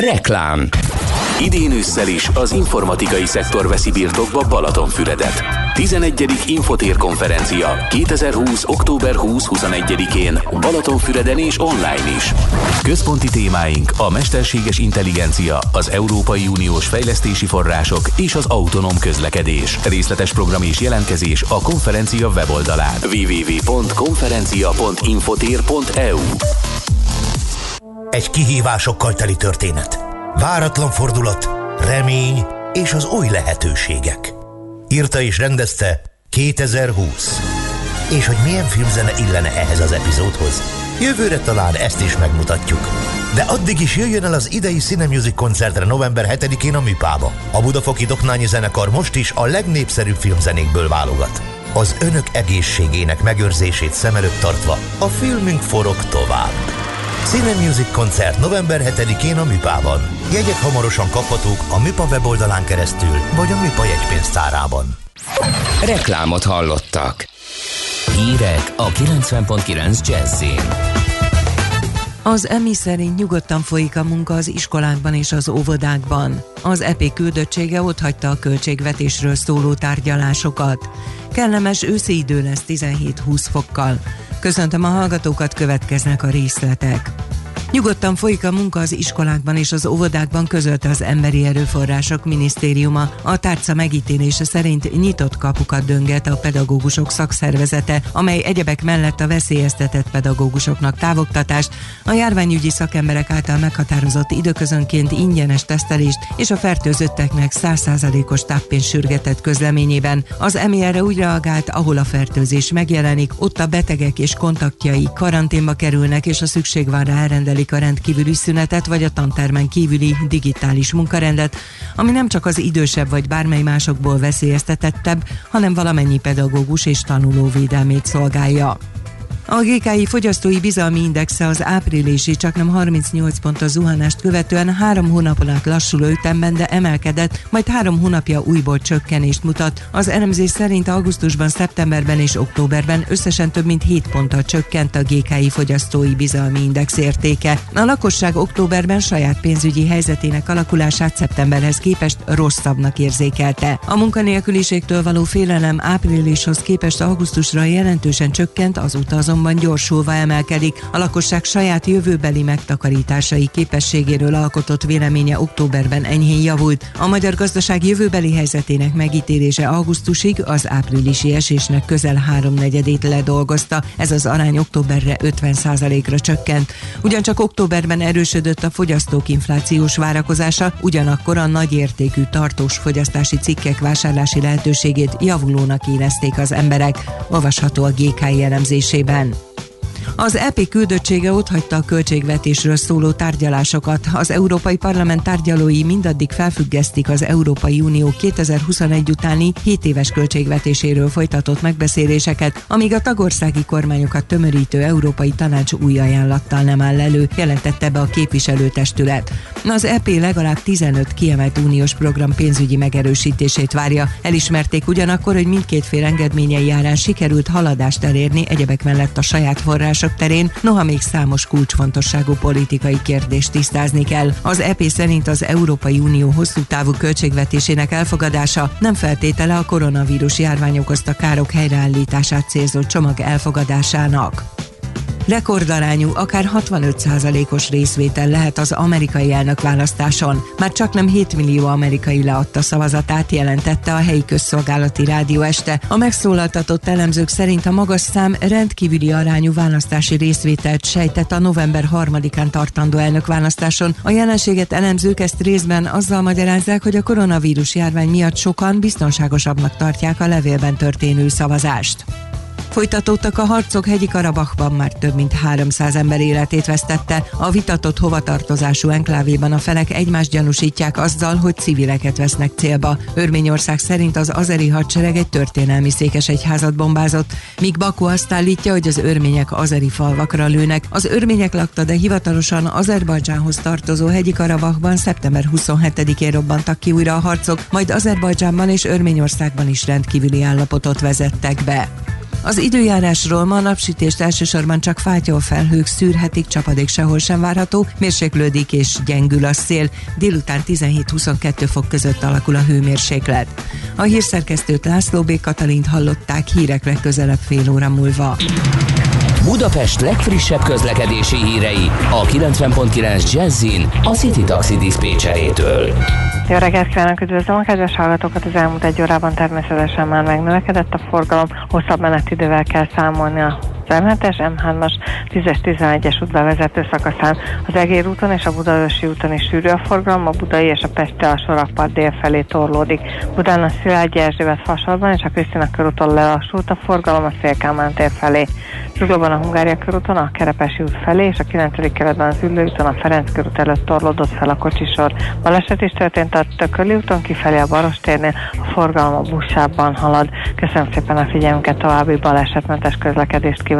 Reklám Idén ősszel is az informatikai szektor veszi birtokba Balatonfüredet. 11. Infotér konferencia 2020. október 20-21-én Balatonfüreden és online is. Központi témáink a mesterséges intelligencia, az Európai Uniós fejlesztési források és az autonóm közlekedés. Részletes program és jelentkezés a konferencia weboldalán www.konferencia.infotér.eu Egy kihívásokkal teli történet váratlan fordulat, remény és az új lehetőségek. Írta és rendezte 2020. És hogy milyen filmzene illene ehhez az epizódhoz? Jövőre talán ezt is megmutatjuk. De addig is jöjjön el az idei Cinemusic koncertre november 7-én a Műpába. A Budafoki Doknányi Zenekar most is a legnépszerűbb filmzenékből válogat. Az önök egészségének megőrzését szem előtt tartva a filmünk forog tovább. Cine Music koncert november 7-én a Műpában. Jegyek hamarosan kaphatók a Műpa weboldalán keresztül, vagy a Műpa jegypénztárában. Reklámot hallottak. Hírek a 90.9 Jazzin. Az EMI szerint nyugodtan folyik a munka az iskolákban és az óvodákban. Az EP küldöttsége otthagyta a költségvetésről szóló tárgyalásokat. Kellemes őszi idő lesz 17-20 fokkal. Köszöntöm a hallgatókat, következnek a részletek. Nyugodtan folyik a munka az iskolákban és az óvodákban, közölte az Emberi Erőforrások Minisztériuma. A tárca megítélése szerint nyitott kapukat dönget a pedagógusok szakszervezete, amely egyebek mellett a veszélyeztetett pedagógusoknak távoktatást, a járványügyi szakemberek által meghatározott időközönként ingyenes tesztelést és a fertőzötteknek 100%-os táppén sürgetett közleményében. Az EMI úgy reagált, ahol a fertőzés megjelenik, ott a betegek és kontaktjai karanténba kerülnek, és a szükség van rá elrendelés a rendkívüli szünetet vagy a tantermen kívüli digitális munkarendet, ami nem csak az idősebb vagy bármely másokból veszélyeztetettebb, hanem valamennyi pedagógus és tanuló védelmét szolgálja. A GKI fogyasztói bizalmi indexe az áprilisi csak nem 38 pont a zuhanást követően három hónapon át lassuló ütemben, de emelkedett, majd három hónapja újból csökkenést mutat. Az elemzés szerint augusztusban, szeptemberben és októberben összesen több mint 7 ponttal csökkent a GKI fogyasztói bizalmi index értéke. A lakosság októberben saját pénzügyi helyzetének alakulását szeptemberhez képest rosszabbnak érzékelte. A munkanélküliségtől való félelem áprilishoz képest augusztusra jelentősen csökkent, azóta azonban azonban gyorsulva emelkedik. A lakosság saját jövőbeli megtakarításai képességéről alkotott véleménye októberben enyhén javult. A magyar gazdaság jövőbeli helyzetének megítélése augusztusig az áprilisi esésnek közel háromnegyedét ledolgozta. Ez az arány októberre 50%-ra csökkent. Ugyancsak októberben erősödött a fogyasztók inflációs várakozása, ugyanakkor a nagy értékű tartós fogyasztási cikkek vásárlási lehetőségét javulónak érezték az emberek. Olvasható a GK elemzésében. One. Az EP küldöttsége otthagyta a költségvetésről szóló tárgyalásokat. Az Európai Parlament tárgyalói mindaddig felfüggesztik az Európai Unió 2021 utáni 7 éves költségvetéséről folytatott megbeszéléseket, amíg a tagországi kormányokat tömörítő Európai Tanács új ajánlattal nem áll elő, jelentette be a képviselőtestület. Az EP legalább 15 kiemelt uniós program pénzügyi megerősítését várja. Elismerték ugyanakkor, hogy mindkét fél engedményei járán sikerült haladást elérni egyebek mellett a saját források források terén, noha még számos kulcsfontosságú politikai kérdést tisztázni kell. Az EP szerint az Európai Unió hosszú távú költségvetésének elfogadása nem feltétele a koronavírus járvány okozta károk helyreállítását célzó csomag elfogadásának. Rekordarányú, akár 65%-os részvétel lehet az amerikai elnökválasztáson. Már csak nem 7 millió amerikai leadta szavazatát, jelentette a helyi közszolgálati rádió este. A megszólaltatott elemzők szerint a magas szám rendkívüli arányú választási részvételt sejtett a november 3-án tartandó elnökválasztáson. A jelenséget elemzők ezt részben azzal magyarázzák, hogy a koronavírus járvány miatt sokan biztonságosabbnak tartják a levélben történő szavazást. Folytatódtak a harcok hegyi Karabachban már több mint 300 ember életét vesztette. A vitatott hovatartozású enklávéban a felek egymást gyanúsítják azzal, hogy civileket vesznek célba. Örményország szerint az azeri hadsereg egy történelmi székesegyházat bombázott, míg Baku azt állítja, hogy az örmények azeri falvakra lőnek. Az örmények lakta, de hivatalosan Azerbajdzsánhoz tartozó hegyi Karabachban szeptember 27-én robbantak ki újra a harcok, majd Azerbajdzsánban és Örményországban is rendkívüli állapotot vezettek be. Az időjárásról ma napsütést elsősorban csak fátyol felhők szűrhetik, csapadék sehol sem várható, mérséklődik és gyengül a szél, délután 17-22 fok között alakul a hőmérséklet. A hírszerkesztőt László B. Katalint hallották hírek legközelebb fél óra múlva. Budapest legfrissebb közlekedési hírei a 90.9 Jazzin a City Taxi Dispécsejétől. Jó reggelt kívánok, üdvözlöm a kedves hallgatókat! Az elmúlt egy órában természetesen már megnövekedett a forgalom, hosszabb menetidővel kell számolni a M7-es, M3-as, 10-es, 11-es útbevezető szakaszán. Az Egér úton és a Budaörsi úton is sűrű a forgalom, a Budai és a Pesti alsó rakpart dél felé torlódik. Budán a Szilágyi Erzsébet fasorban és a Krisztina körúton lelassult a forgalom a Szélkámán tér felé. Zuglóban a Hungária körúton, a Kerepesi út felé és a 9. keretben az Üllő úton a Ferenc körút előtt torlódott fel a kocsisor. Baleset is történt a Tököli úton kifelé a Barostérnél, a forgalom a buszában halad. Köszönöm szépen a figyelmünket, további balesetmentes közlekedést kívánok.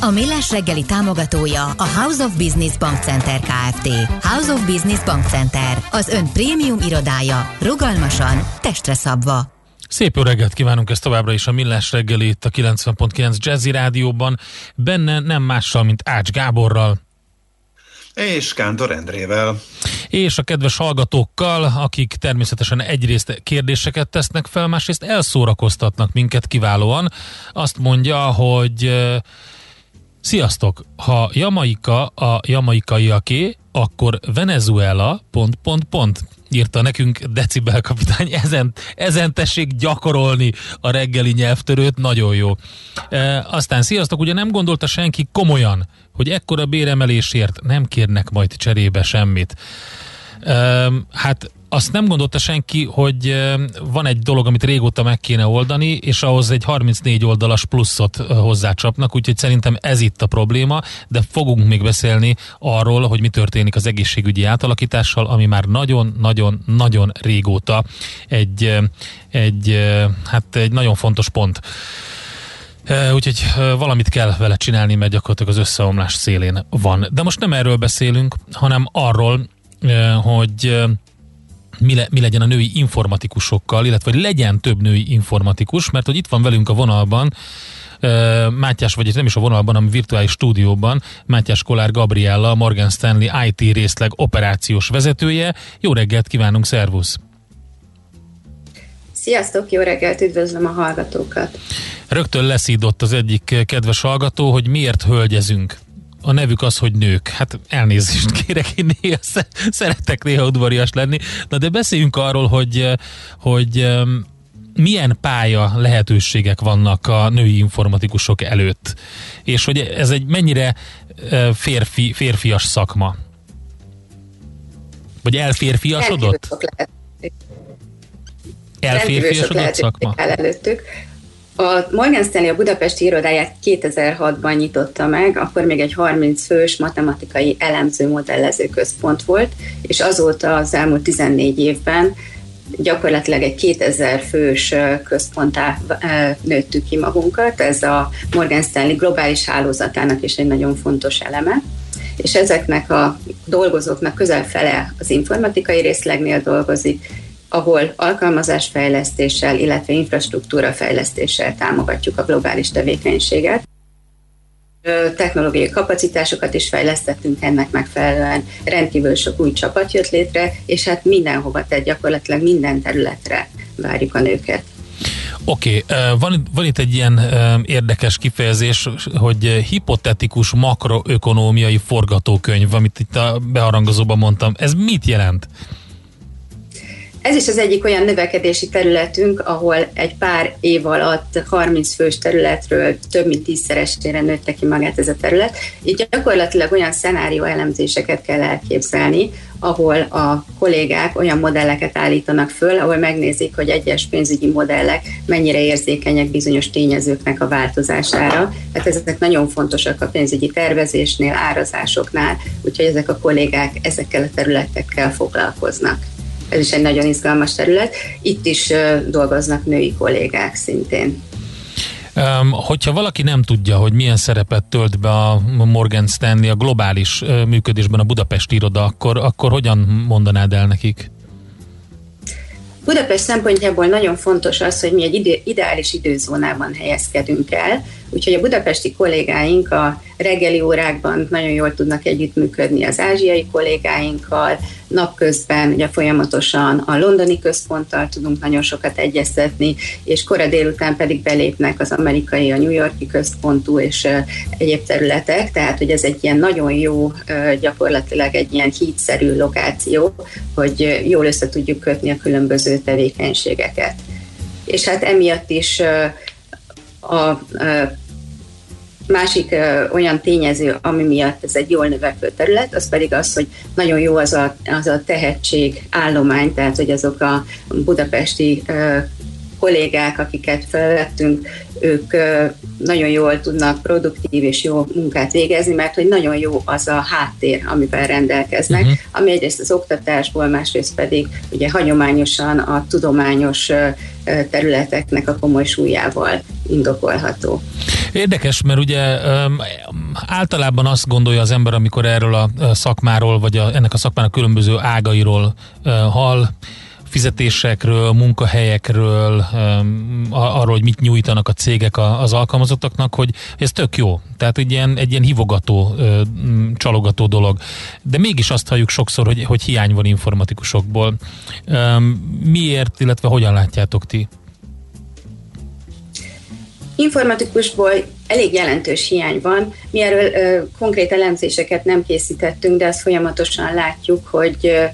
A Millás reggeli támogatója a House of Business Bank Center Kft. House of Business Bank Center, az ön prémium irodája, rugalmasan, testre szabva. Szép jó reggelt kívánunk, ez továbbra is a Millás reggeli itt a 90.9 Jazzy Rádióban. Benne nem mással, mint Ács Gáborral. És Kántor Endrével. És a kedves hallgatókkal, akik természetesen egyrészt kérdéseket tesznek fel, másrészt elszórakoztatnak minket kiválóan. Azt mondja, hogy Sziasztok! Ha Jamaika a jamaikaiaké, akkor Venezuela pont, pont, pont írta nekünk Decibel kapitány, ezen, ezen tessék gyakorolni a reggeli nyelvtörőt, nagyon jó. E, aztán sziasztok, ugye nem gondolta senki komolyan, hogy ekkora béremelésért nem kérnek majd cserébe semmit. E, hát azt nem gondolta senki, hogy van egy dolog, amit régóta meg kéne oldani, és ahhoz egy 34 oldalas pluszot hozzácsapnak, úgyhogy szerintem ez itt a probléma, de fogunk még beszélni arról, hogy mi történik az egészségügyi átalakítással, ami már nagyon-nagyon-nagyon régóta egy, egy, hát egy nagyon fontos pont. Úgyhogy valamit kell vele csinálni, mert gyakorlatilag az összeomlás szélén van. De most nem erről beszélünk, hanem arról, hogy mi, le, mi legyen a női informatikusokkal, illetve hogy legyen több női informatikus, mert hogy itt van velünk a vonalban Mátyás, vagy nem is a vonalban, hanem virtuális stúdióban, Mátyás Kolár Gabriella, Morgan Stanley IT részleg operációs vezetője. Jó reggelt kívánunk, szervusz! Sziasztok, jó reggelt, üdvözlöm a hallgatókat! Rögtön leszídott az egyik kedves hallgató, hogy miért hölgyezünk a nevük az, hogy nők. Hát elnézést kérek, én néha szeretek néha udvarias lenni. Na de beszéljünk arról, hogy, hogy milyen pálya lehetőségek vannak a női informatikusok előtt, és hogy ez egy mennyire férfi, férfias szakma. Vagy elférfiasodott? Elférfiasodott szakma? előttük. A Morgan Stanley a budapesti irodáját 2006-ban nyitotta meg, akkor még egy 30 fős matematikai elemző modellező központ volt, és azóta az elmúlt 14 évben gyakorlatilag egy 2000 fős központtá nőttük ki magunkat. Ez a Morgan Stanley globális hálózatának is egy nagyon fontos eleme és ezeknek a dolgozóknak közel fele az informatikai részlegnél dolgozik, ahol alkalmazásfejlesztéssel, illetve infrastruktúra fejlesztéssel támogatjuk a globális tevékenységet. Technológiai kapacitásokat is fejlesztettünk ennek megfelelően, rendkívül sok új csapat jött létre, és hát mindenhova, tehát gyakorlatilag minden területre várjuk a nőket. Oké, okay, van, van itt egy ilyen érdekes kifejezés, hogy hipotetikus makroökonómiai forgatókönyv, amit itt a beharangozóban mondtam. Ez mit jelent? Ez is az egyik olyan növekedési területünk, ahol egy pár év alatt 30 fős területről több mint tízszeresére nőtte ki magát ez a terület. Így gyakorlatilag olyan szenárió elemzéseket kell elképzelni, ahol a kollégák olyan modelleket állítanak föl, ahol megnézik, hogy egyes pénzügyi modellek mennyire érzékenyek bizonyos tényezőknek a változására. Hát ezek nagyon fontosak a pénzügyi tervezésnél, árazásoknál, úgyhogy ezek a kollégák ezekkel a területekkel foglalkoznak ez is egy nagyon izgalmas terület. Itt is dolgoznak női kollégák szintén. Hogyha valaki nem tudja, hogy milyen szerepet tölt be a Morgan Stanley a globális működésben a Budapesti iroda, akkor, akkor hogyan mondanád el nekik? Budapest szempontjából nagyon fontos az, hogy mi egy ide, ideális időzónában helyezkedünk el, úgyhogy a budapesti kollégáink a reggeli órákban nagyon jól tudnak együttműködni az ázsiai kollégáinkkal, napközben ugye folyamatosan a londoni központtal tudunk nagyon sokat egyeztetni, és kora délután pedig belépnek az amerikai, a New Yorki központú és egyéb területek, tehát hogy ez egy ilyen nagyon jó, gyakorlatilag egy ilyen hídszerű lokáció, hogy jól össze tudjuk kötni a különböző tevékenységeket. És hát emiatt is a másik olyan tényező, ami miatt ez egy jól növekvő terület, az pedig az, hogy nagyon jó az a, az a tehetség állomány, tehát hogy azok a budapesti kollégák, akiket felvettünk, ők nagyon jól tudnak produktív és jó munkát végezni, mert hogy nagyon jó az a háttér, amivel rendelkeznek, uh-huh. ami egyrészt az oktatásból, másrészt pedig ugye hagyományosan a tudományos területeknek a komoly súlyával indokolható. Érdekes, mert ugye általában azt gondolja az ember, amikor erről a szakmáról, vagy a, ennek a szakmának különböző ágairól hall, fizetésekről, munkahelyekről, arról, hogy mit nyújtanak a cégek az alkalmazottaknak, hogy ez tök jó. Tehát egy ilyen, egy ilyen hivogató, csalogató dolog. De mégis azt halljuk sokszor, hogy, hogy hiány van informatikusokból. Miért, illetve hogyan látjátok ti? Informatikusból elég jelentős hiány van. Mi erről ö, konkrét elemzéseket nem készítettünk, de azt folyamatosan látjuk, hogy ö,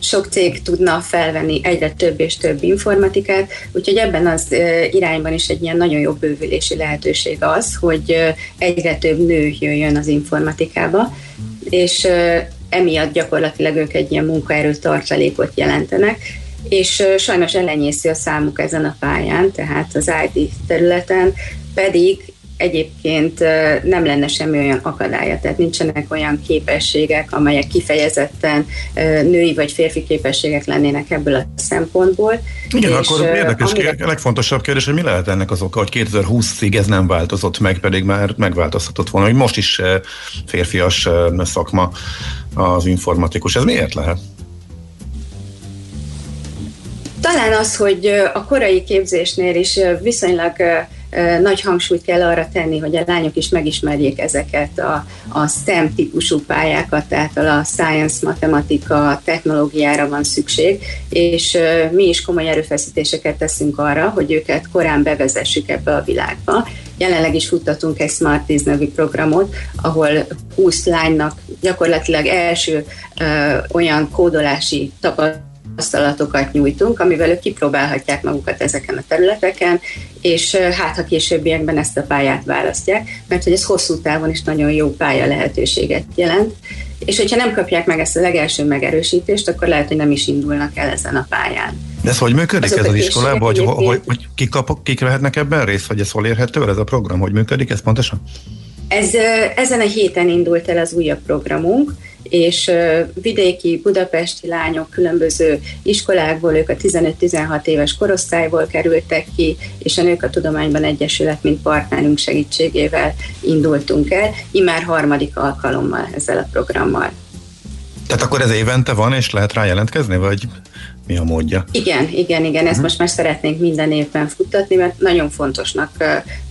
sok cég tudna felvenni egyre több és több informatikát, úgyhogy ebben az irányban is egy ilyen nagyon jó bővülési lehetőség az, hogy egyre több nő jöjjön az informatikába, és emiatt gyakorlatilag ők egy ilyen munkaerő tartalékot jelentenek, és sajnos ellenyésző a számuk ezen a pályán, tehát az IT területen, pedig egyébként nem lenne semmi olyan akadálya, tehát nincsenek olyan képességek, amelyek kifejezetten női vagy férfi képességek lennének ebből a szempontból. Igen, és akkor érdekes, amire... a legfontosabb kérdés, hogy mi lehet ennek az oka, hogy 2020-ig ez nem változott meg, pedig már megváltozhatott volna, hogy most is férfias szakma az informatikus. Ez miért lehet? Talán az, hogy a korai képzésnél is viszonylag nagy hangsúlyt kell arra tenni, hogy a lányok is megismerjék ezeket a, a STEM típusú pályákat, tehát a science, matematika, technológiára van szükség, és mi is komoly erőfeszítéseket teszünk arra, hogy őket korán bevezessük ebbe a világba. Jelenleg is futtatunk egy Smart 10 nevű programot, ahol 20 lánynak gyakorlatilag első ö, olyan kódolási tapasztalat tapasztalatokat nyújtunk, amivel ők kipróbálhatják magukat ezeken a területeken, és hát ha későbbiekben ezt a pályát választják, mert hogy ez hosszú távon is nagyon jó pálya lehetőséget jelent, és hogyha nem kapják meg ezt a legelső megerősítést, akkor lehet, hogy nem is indulnak el ezen a pályán. De ez hogy működik Azok ez az iskolában, hogy, hogy, hogy kik, kap, kik vehetnek ebben részt, vagy ez hol érhető ez a program, hogy működik ez pontosan? Ez, ezen a héten indult el az újabb programunk, és vidéki, budapesti lányok különböző iskolákból, ők a 15-16 éves korosztályból kerültek ki, és a Nők a Tudományban Egyesület, mint partnerünk segítségével indultunk el, imár harmadik alkalommal ezzel a programmal. Tehát akkor ez évente van, és lehet rá jelentkezni, vagy mi a módja? Igen, igen, igen, ezt uh-huh. most már szeretnénk minden évben futtatni, mert nagyon fontosnak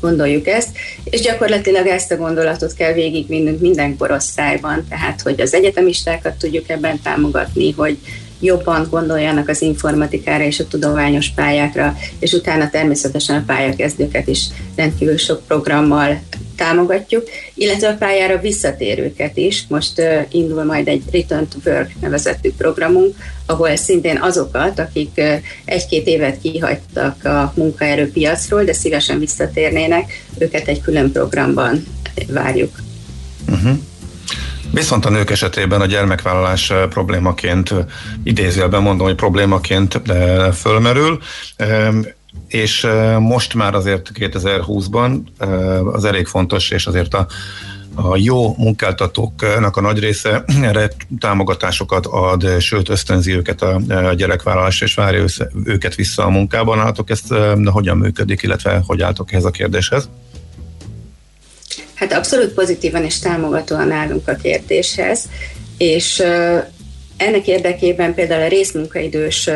gondoljuk ezt, és gyakorlatilag ezt a gondolatot kell végigvinnünk minden korosztályban, tehát hogy az egyetemistákat tudjuk ebben támogatni, hogy jobban gondoljanak az informatikára és a tudományos pályákra, és utána természetesen a pályakezdőket is rendkívül sok programmal támogatjuk, illetve a pályára visszatérőket is. Most uh, indul majd egy Return to Work nevezetű programunk, ahol szintén azokat, akik uh, egy-két évet kihagytak a munkaerőpiacról, de szívesen visszatérnének, őket egy külön programban várjuk. Uh-huh. Viszont a nők esetében a gyermekvállalás problémaként, idézőjelben mondom, hogy problémaként fölmerül és most már azért 2020-ban az elég fontos, és azért a, a jó munkáltatóknak a nagy része erre támogatásokat ad, sőt ösztönzi őket a, gyerekvállalásra, és várja őket vissza a munkában. Látok ezt hogyan működik, illetve hogy álltok ehhez a kérdéshez? Hát abszolút pozitívan és támogatóan állunk a kérdéshez, és ennek érdekében például a részmunkaidős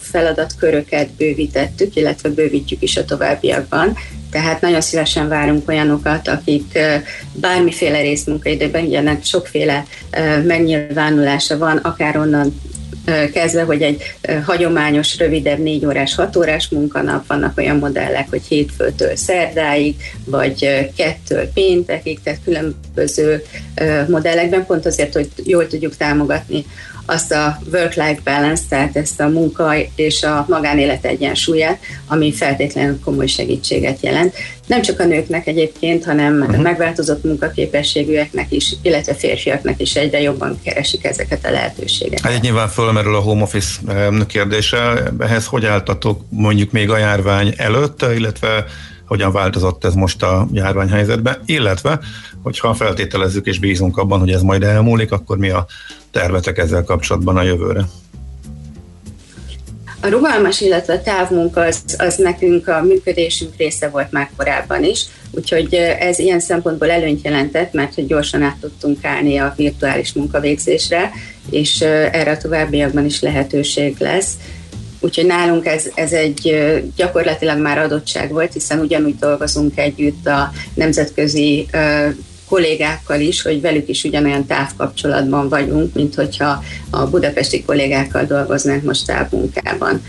feladatköröket bővítettük, illetve bővítjük is a továbbiakban. Tehát nagyon szívesen várunk olyanokat, akik bármiféle részmunkaidőben, ugye sokféle megnyilvánulása van, akár onnan kezdve, hogy egy hagyományos, rövidebb négy órás, hat órás munkanap, vannak olyan modellek, hogy hétfőtől szerdáig, vagy kettől péntekig, tehát különböző modellekben, pont azért, hogy jól tudjuk támogatni azt a work-life balance, tehát ezt a munka és a magánélet egyensúlyát, ami feltétlenül komoly segítséget jelent. Nem csak a nőknek egyébként, hanem uh-huh. megváltozott munkaképességűeknek is, illetve férfiaknak is egyre jobban keresik ezeket a lehetőségeket. Hát nyilván fölmerül a home office kérdése. Ehhez hogy álltatok mondjuk még a járvány előtt, illetve hogyan változott ez most a járványhelyzetben, illetve hogyha feltételezzük és bízunk abban, hogy ez majd elmúlik, akkor mi a tervetek ezzel kapcsolatban a jövőre? A rugalmas, illetve a távmunka az, az nekünk a működésünk része volt már korábban is, úgyhogy ez ilyen szempontból előnyt jelentett, mert hogy gyorsan át tudtunk állni a virtuális munkavégzésre, és erre a továbbiakban is lehetőség lesz. Úgyhogy nálunk ez, ez egy gyakorlatilag már adottság volt, hiszen ugyanúgy dolgozunk együtt a nemzetközi kollégákkal is, hogy velük is ugyanolyan távkapcsolatban vagyunk, mint hogyha a budapesti kollégákkal dolgoznánk most távmunkában.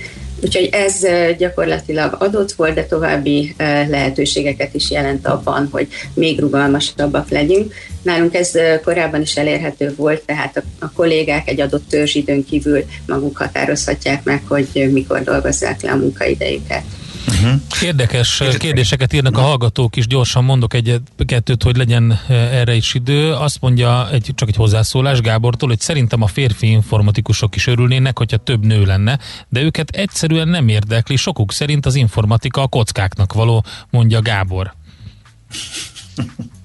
Úgyhogy ez gyakorlatilag adott volt, de további lehetőségeket is jelent abban, hogy még rugalmasabbak legyünk. Nálunk ez korábban is elérhető volt, tehát a, kollégák egy adott törzsidőn kívül maguk határozhatják meg, hogy mikor dolgozzák le a munkaidejüket. Uh-huh. Érdekes kérdéseket írnak a hallgatók is, gyorsan mondok egyet-kettőt, hogy legyen erre is idő. Azt mondja egy, csak egy hozzászólás Gábortól, hogy szerintem a férfi informatikusok is örülnének, hogyha több nő lenne, de őket egyszerűen nem érdekli. Sokuk szerint az informatika a kockáknak való, mondja Gábor.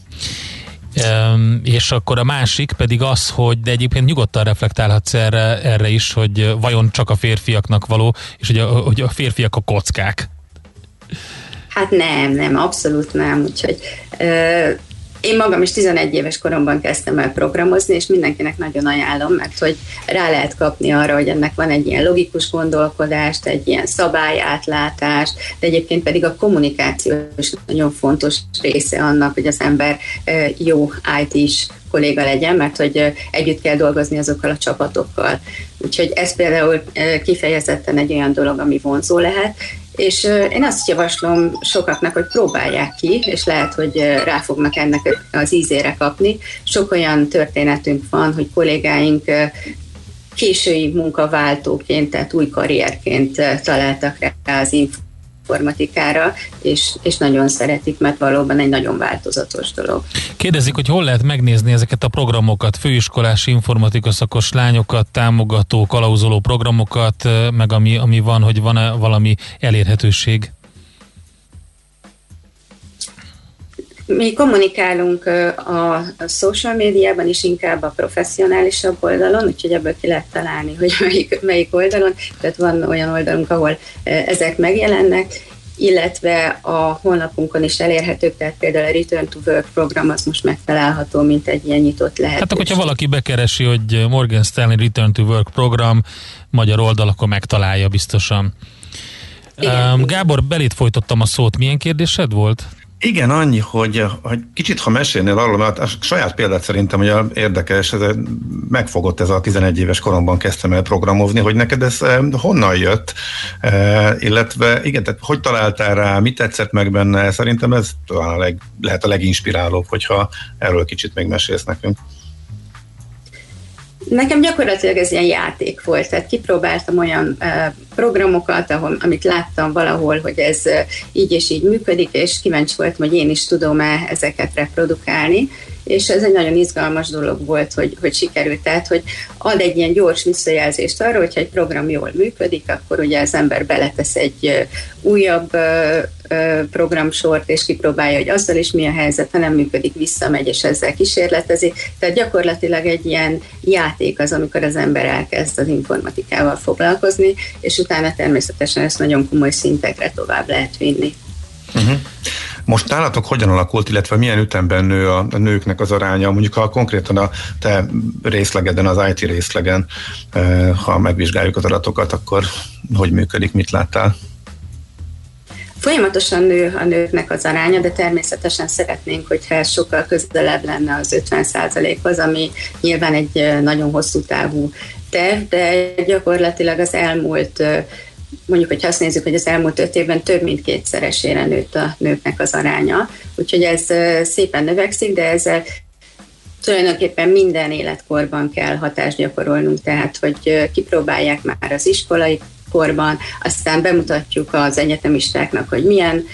Um, és akkor a másik pedig az, hogy de egyébként nyugodtan reflektálhatsz erre, erre is, hogy vajon csak a férfiaknak való, és hogy a, hogy a férfiak a kockák. Hát nem, nem, abszolút nem. Úgyhogy ö, én magam is 11 éves koromban kezdtem el programozni, és mindenkinek nagyon ajánlom, mert hogy rá lehet kapni arra, hogy ennek van egy ilyen logikus gondolkodást, egy ilyen szabályátlátás, de egyébként pedig a kommunikáció is nagyon fontos része annak, hogy az ember jó IT-s kolléga legyen, mert hogy együtt kell dolgozni azokkal a csapatokkal. Úgyhogy ez például kifejezetten egy olyan dolog, ami vonzó lehet, és én azt javaslom sokaknak, hogy próbálják ki, és lehet, hogy rá fognak ennek az ízére kapni. Sok olyan történetünk van, hogy kollégáink késői munkaváltóként, tehát új karrierként találtak rá az informatikára, és, és nagyon szeretik, mert valóban egy nagyon változatos dolog. Kérdezik, hogy hol lehet megnézni ezeket a programokat, főiskolás informatika szakos lányokat, támogató, kalauzoló programokat, meg ami, ami van, hogy van-e valami elérhetőség? Mi kommunikálunk a social médiában is inkább a professzionálisabb oldalon, úgyhogy ebből ki lehet találni, hogy melyik, melyik oldalon. Tehát van olyan oldalunk, ahol ezek megjelennek, illetve a honlapunkon is elérhetők, tehát például a Return to Work program az most megtalálható, mint egy ilyen nyitott lehet. Hát akkor, hogyha valaki bekeresi, hogy Morgan Stanley Return to Work program magyar oldal, akkor megtalálja biztosan. Igen, Gábor, belét folytottam a szót. Milyen kérdésed volt? Igen, annyi, hogy, hogy kicsit ha mesélnél arról, mert a saját példát szerintem hogy érdekes, ez megfogott ez a 11 éves koromban kezdtem el programozni, hogy neked ez eh, honnan jött, e, illetve igen, tehát hogy találtál rá, mit tetszett meg benne, szerintem ez talán a leg, lehet a leginspirálóbb, hogyha erről kicsit még mesélsz nekünk. Nekem gyakorlatilag ez ilyen játék volt, tehát kipróbáltam olyan programokat, ahol, amit láttam valahol, hogy ez így és így működik, és kíváncsi voltam, hogy én is tudom-e ezeket reprodukálni, és ez egy nagyon izgalmas dolog volt, hogy, hogy sikerült. Tehát, hogy ad egy ilyen gyors visszajelzést arra, hogyha egy program jól működik, akkor ugye az ember beletesz egy újabb programsort, és kipróbálja, hogy azzal is mi a helyzet, ha nem működik, visszamegy, és ezzel kísérletezi. Tehát gyakorlatilag egy ilyen játék az, amikor az ember elkezd az informatikával foglalkozni, és utána természetesen ezt nagyon komoly szintekre tovább lehet vinni. Uh-huh. Most nálatok hogyan alakult, illetve milyen ütemben nő a, a nőknek az aránya? Mondjuk ha konkrétan a te részlegeden, az IT részlegen, eh, ha megvizsgáljuk az adatokat, akkor hogy működik, mit láttál? Folyamatosan nő a nőknek az aránya, de természetesen szeretnénk, hogyha ez sokkal közelebb lenne az 50%-hoz, ami nyilván egy eh, nagyon hosszú távú terv, de gyakorlatilag az elmúlt eh, mondjuk, hogy azt nézzük, hogy az elmúlt öt évben több mint kétszeresére nőtt a nőknek az aránya, úgyhogy ez szépen növekszik, de ezzel tulajdonképpen minden életkorban kell hatást gyakorolnunk, tehát hogy kipróbálják már az iskolai korban, aztán bemutatjuk az egyetemistáknak, hogy milyen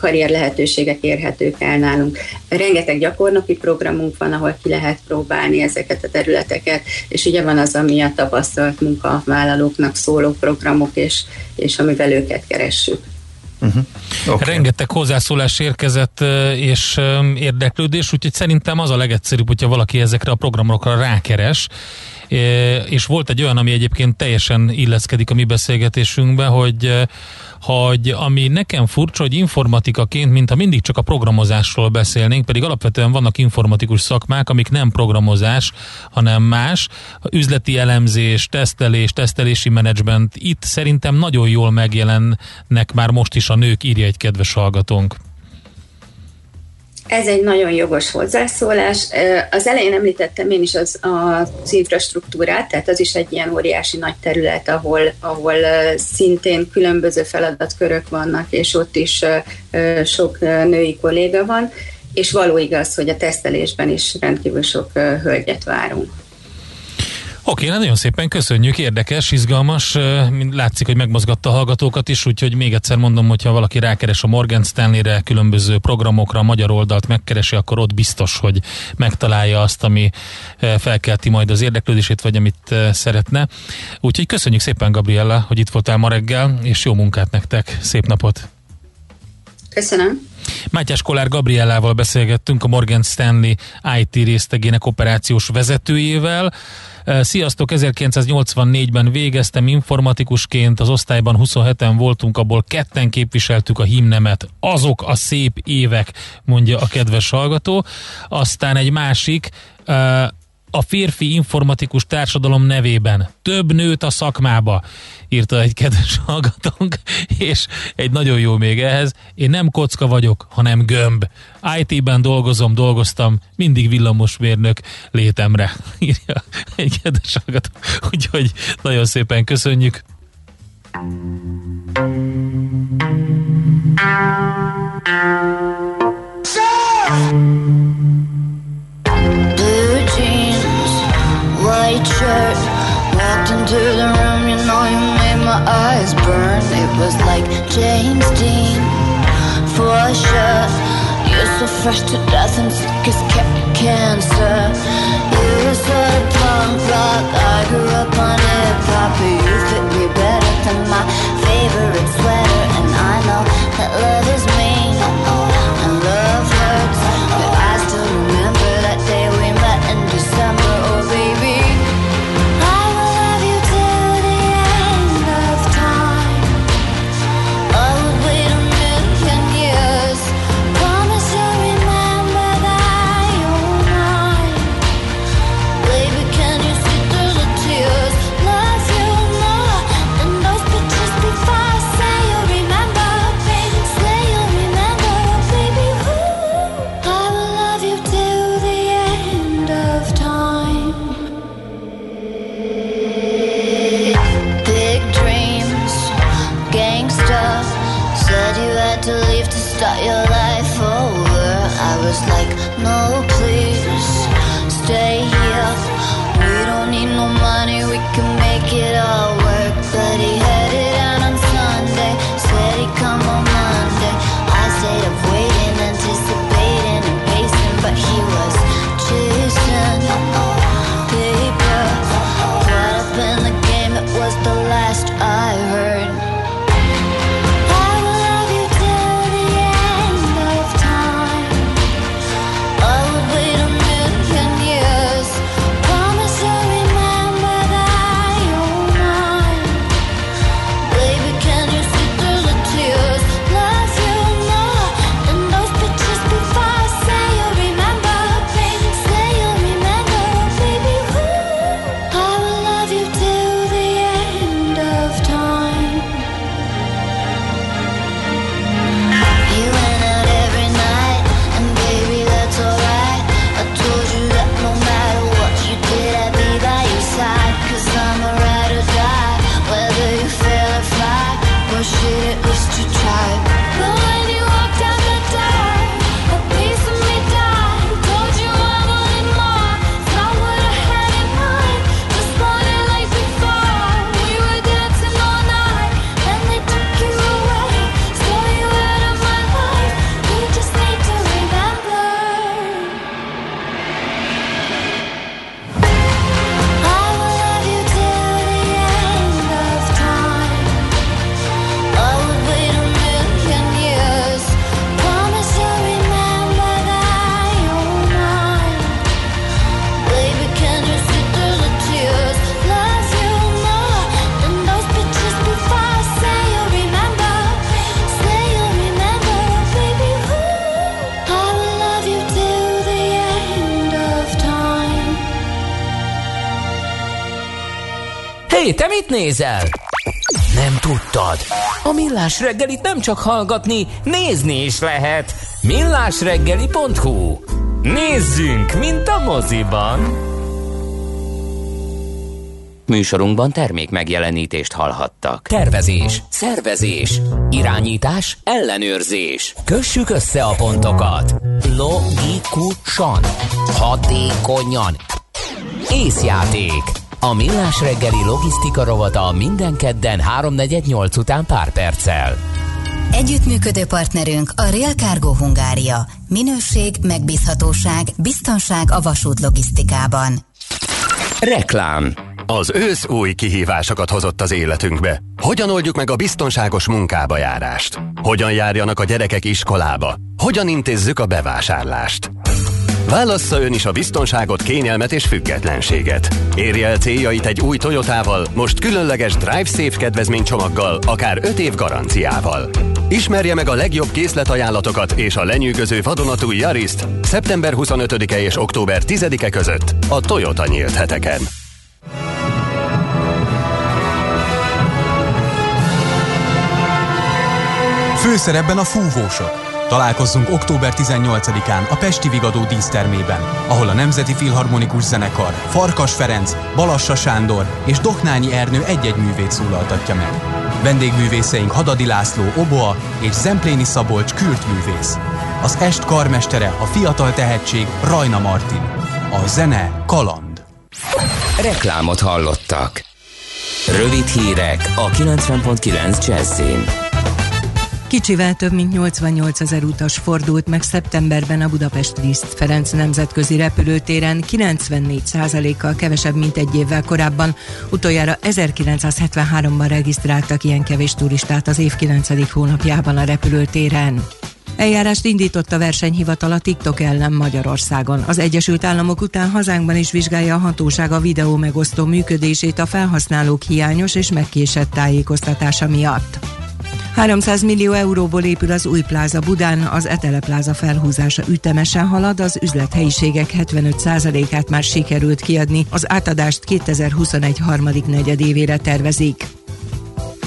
karrier lehetőségek érhetők el nálunk. Rengeteg gyakornoki programunk van, ahol ki lehet próbálni ezeket a területeket, és ugye van az, ami a tapasztalt munkavállalóknak szóló programok, és, és amivel őket keressük. Uh-huh. Okay. Rengeteg hozzászólás érkezett és érdeklődés, úgyhogy szerintem az a legegyszerűbb, hogyha valaki ezekre a programokra rákeres, és volt egy olyan, ami egyébként teljesen illeszkedik a mi beszélgetésünkbe, hogy hogy ami nekem furcsa, hogy informatikaként, mintha mindig csak a programozásról beszélnénk, pedig alapvetően vannak informatikus szakmák, amik nem programozás, hanem más, üzleti elemzés, tesztelés, tesztelési menedzsment, itt szerintem nagyon jól megjelennek már most is a nők, írja egy kedves hallgatónk. Ez egy nagyon jogos hozzászólás. Az elején említettem én is az, az infrastruktúrát, tehát az is egy ilyen óriási nagy terület, ahol, ahol szintén különböző feladatkörök vannak, és ott is sok női kolléga van, és való igaz, hogy a tesztelésben is rendkívül sok hölgyet várunk. Oké, okay, nagyon szépen köszönjük, érdekes, izgalmas, látszik, hogy megmozgatta a hallgatókat is, úgyhogy még egyszer mondom, hogyha valaki rákeres a Morgan Stanley-re, különböző programokra, a magyar oldalt megkeresi, akkor ott biztos, hogy megtalálja azt, ami felkelti majd az érdeklődését, vagy amit szeretne. Úgyhogy köszönjük szépen, Gabriella, hogy itt voltál ma reggel, és jó munkát nektek, szép napot! Köszönöm! Mátyás Kolár Gabriellával beszélgettünk, a Morgan Stanley IT résztegének operációs vezetőjével. Sziasztok, 1984-ben végeztem informatikusként, az osztályban 27-en voltunk, abból ketten képviseltük a himnemet. Azok a szép évek, mondja a kedves hallgató. Aztán egy másik, a férfi informatikus társadalom nevében. Több nőt a szakmába, írta egy kedves hallgatónk, és egy nagyon jó még ehhez, én nem kocka vagyok, hanem gömb. IT-ben dolgozom, dolgoztam, mindig villamosmérnök létemre, írja egy kedves hallgató. Úgyhogy nagyon szépen köszönjük. White shirt. Walked into the room, you know you made my eyes burn. It was like James Dean, for sure You're so fresh to death and sick as cancer. You were sort of punk rock, I grew up on hip-hop But You fit me better than my favorite like no mit nézel? Nem tudtad? A Millás reggelit nem csak hallgatni, nézni is lehet. millásreggeli.hu Nézzünk, mint a moziban! Műsorunkban termék megjelenítést hallhattak. Tervezés, szervezés, irányítás, ellenőrzés. Kössük össze a pontokat. Logikusan, hatékonyan. Észjáték. A Millás reggeli logisztika rovata minden kedden 3.48 után pár perccel. Együttműködő partnerünk a Real Cargo Hungária. Minőség, megbízhatóság, biztonság a vasút logisztikában. Reklám Az ősz új kihívásokat hozott az életünkbe. Hogyan oldjuk meg a biztonságos munkába járást? Hogyan járjanak a gyerekek iskolába? Hogyan intézzük a bevásárlást? Válassza ön is a biztonságot, kényelmet és függetlenséget. Érje el céljait egy új Toyotával, most különleges Drive Safe kedvezménycsomaggal, akár 5 év garanciával. Ismerje meg a legjobb készletajánlatokat és a lenyűgöző vadonatúj Yariszt szeptember 25-e és október 10-e között a Toyota nyílt heteken. Főszerepben a fúvósok. Találkozzunk október 18-án a Pesti Vigadó dísztermében, ahol a Nemzeti Filharmonikus Zenekar, Farkas Ferenc, Balassa Sándor és Doknányi Ernő egy-egy művét szólaltatja meg. Vendégművészeink Hadadi László, Oboa és Zempléni Szabolcs művész. Az est karmestere a fiatal tehetség Rajna Martin. A zene kaland. Reklámot hallottak. Rövid hírek a 90.9 Jazzin. Kicsivel több mint 88 ezer utas fordult meg szeptemberben a Budapest Liszt Ferenc nemzetközi repülőtéren, 94 kal kevesebb, mint egy évvel korábban. Utoljára 1973-ban regisztráltak ilyen kevés turistát az év 9. hónapjában a repülőtéren. Eljárást indított a versenyhivatal a TikTok ellen Magyarországon. Az Egyesült Államok után hazánkban is vizsgálja a hatóság a videó megosztó működését a felhasználók hiányos és megkésett tájékoztatása miatt. 300 millió euróból épül az új pláza Budán, az Etele pláza felhúzása ütemesen halad, az üzlethelyiségek 75%-át már sikerült kiadni, az átadást 2021 harmadik negyedévére tervezik.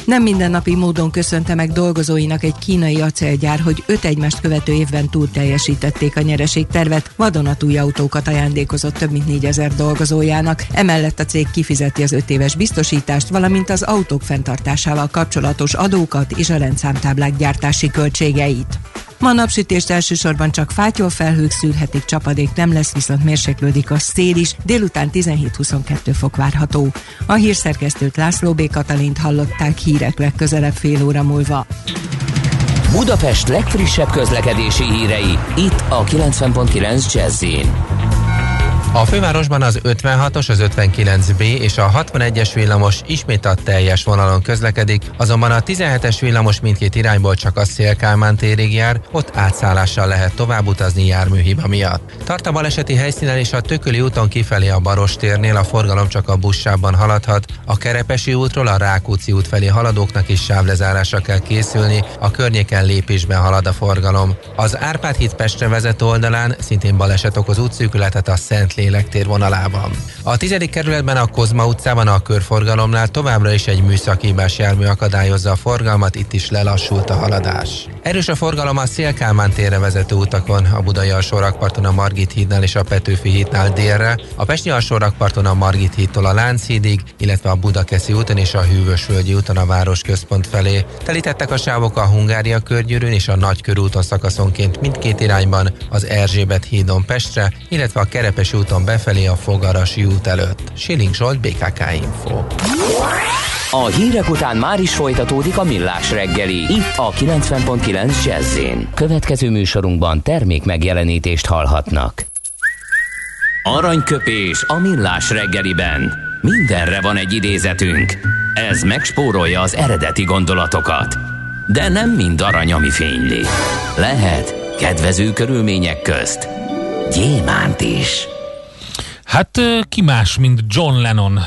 Nem mindennapi módon köszönte meg dolgozóinak egy kínai acélgyár, hogy öt egymást követő évben túl teljesítették a nyereségtervet, vadonatúj autókat ajándékozott több mint 4000 dolgozójának. Emellett a cég kifizeti az öt éves biztosítást, valamint az autók fenntartásával kapcsolatos adókat és a rendszámtáblák gyártási költségeit. Ma napsütést elsősorban csak fátyol felhők szűrhetik, csapadék nem lesz, viszont mérséklődik a szél is, délután 17-22 fok várható. A hírszerkesztőt László B. Katalint hallották hírek legközelebb fél óra múlva. Budapest legfrissebb közlekedési hírei, itt a 90.9 jazz a fővárosban az 56-os, az 59B és a 61-es villamos ismét a teljes vonalon közlekedik, azonban a 17-es villamos mindkét irányból csak a Szélkálmán térig jár, ott átszállással lehet tovább utazni járműhiba miatt. Tart a baleseti helyszínen és a Tököli úton kifelé a Barostérnél a forgalom csak a buszsában haladhat, a Kerepesi útról a Rákóczi út felé haladóknak is sávlezárásra kell készülni, a környéken lépésben halad a forgalom. Az Árpád híd Pestre vezető oldalán szintén baleset okoz útszűkületet a Szent lélektér vonalában. A tizedik kerületben a Kozma utcában a körforgalomnál továbbra is egy műszakívás jármű akadályozza a forgalmat, itt is lelassult a haladás. Erős a forgalom a Szélkálmán térre vezető utakon, a Budai alsórakparton a Margit hídnál és a Petőfi hídnál délre, a Pesti alsórakparton a Margit hídtól a Lánchídig, illetve a Budakeszi úton és a Hűvösvölgyi úton a városközpont felé. Telítettek a sávok a Hungária körgyűrűn és a Nagykörúton szakaszonként mindkét irányban, az Erzsébet hídon Pestre, illetve a Kerepesi út úton befelé a Fogarasi út előtt. Siling Zsolt, BKK Info. A hírek után már is folytatódik a millás reggeli. Itt a 90.9 jazz Következő műsorunkban termék megjelenítést hallhatnak. Aranyköpés a millás reggeliben. Mindenre van egy idézetünk. Ez megspórolja az eredeti gondolatokat. De nem mind arany, ami fényli. Lehet kedvező körülmények közt gyémánt is. Hát ki más, mint John Lennon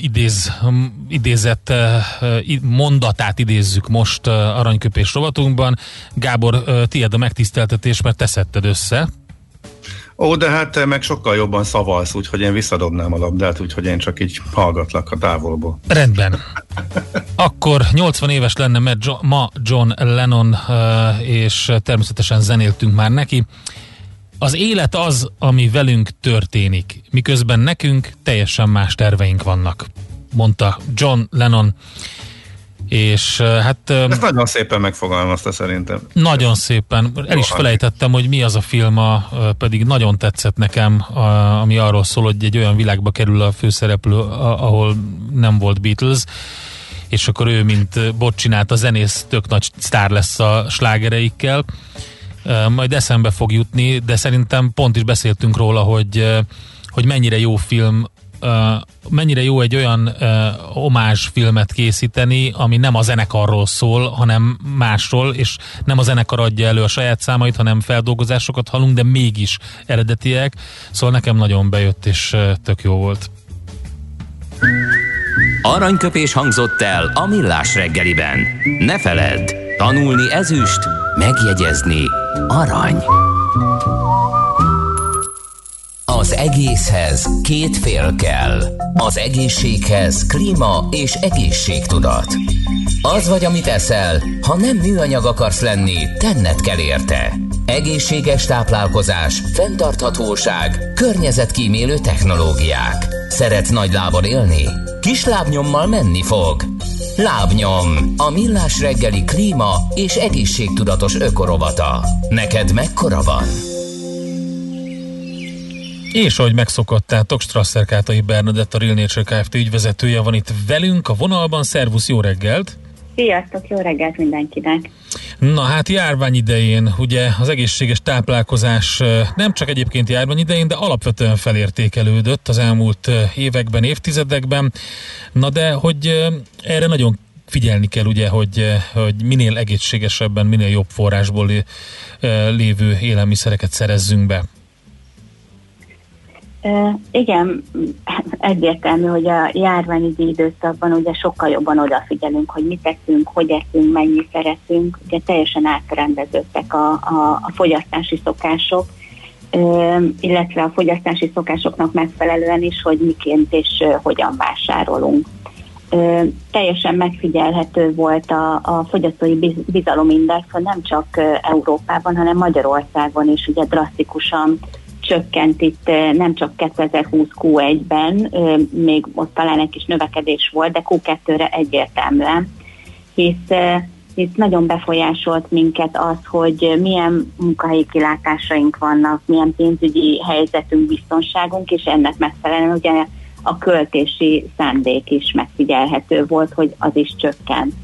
idéz, idézett mondatát idézzük most aranyköpés rovatunkban. Gábor, tiéd a megtiszteltetés, mert te szedted össze. Ó, de hát te meg sokkal jobban szavalsz, úgyhogy én visszadobnám a labdát, úgyhogy én csak így hallgatlak a távolból. Rendben. Akkor 80 éves lenne mert ma John Lennon, és természetesen zenéltünk már neki. Az élet az, ami velünk történik, miközben nekünk teljesen más terveink vannak, mondta John Lennon. és hát... Ezt nagyon szépen megfogalmazta szerintem. Nagyon szépen. El is felejtettem, hogy mi az a film, pedig nagyon tetszett nekem, ami arról szól, hogy egy olyan világba kerül a főszereplő, ahol nem volt Beatles, és akkor ő, mint bot csinált a zenész, tök nagy sztár lesz a slágereikkel. Majd eszembe fog jutni, de szerintem pont is beszéltünk róla, hogy, hogy mennyire jó film mennyire jó egy olyan omás filmet készíteni, ami nem a zenekarról szól, hanem másról, és nem a zenekar adja elő a saját számait, hanem feldolgozásokat hallunk, de mégis eredetiek. Szóval nekem nagyon bejött, és tök jó volt. Aranyköpés hangzott el a millás reggeliben. Ne feledd, tanulni ezüst, megjegyezni arany. Az egészhez két fél kell. Az egészséghez klíma és egészségtudat. Az vagy, amit eszel, ha nem műanyag akarsz lenni, tenned kell érte. Egészséges táplálkozás, fenntarthatóság, környezetkímélő technológiák. Szeretsz nagy lábon élni? Kis lábnyommal menni fog. Lábnyom, a millás reggeli klíma és egészségtudatos ökorovata. Neked mekkora van? És ahogy megszokottátok, Strasser Kátai Bernadett, a Real Nature Kft. ügyvezetője van itt velünk a vonalban. Szervusz, jó reggelt! Sziasztok, jó reggelt mindenkinek! Na hát járvány idején, ugye az egészséges táplálkozás nem csak egyébként járvány idején, de alapvetően felértékelődött az elmúlt években, évtizedekben. Na de, hogy erre nagyon figyelni kell ugye, hogy, hogy minél egészségesebben, minél jobb forrásból lévő élelmiszereket szerezzünk be. Igen, egyértelmű, hogy a járványügyi időszakban ugye sokkal jobban odafigyelünk, hogy mit teszünk, hogy eszünk, mennyi szeretünk. Ugye teljesen átrendeződtek a, a, a fogyasztási szokások, illetve a fogyasztási szokásoknak megfelelően is, hogy miként és hogyan vásárolunk. Teljesen megfigyelhető volt a, a fogyasztói bizalomindex, hogy nem csak Európában, hanem Magyarországon is ugye drasztikusan csökkent itt nem csak 2020 Q1-ben, még ott talán egy kis növekedés volt, de Q2-re egyértelműen, hisz, hisz nagyon befolyásolt minket az, hogy milyen munkahelyi kilátásaink vannak, milyen pénzügyi helyzetünk, biztonságunk, és ennek megfelelően ugye a költési szándék is megfigyelhető volt, hogy az is csökkent.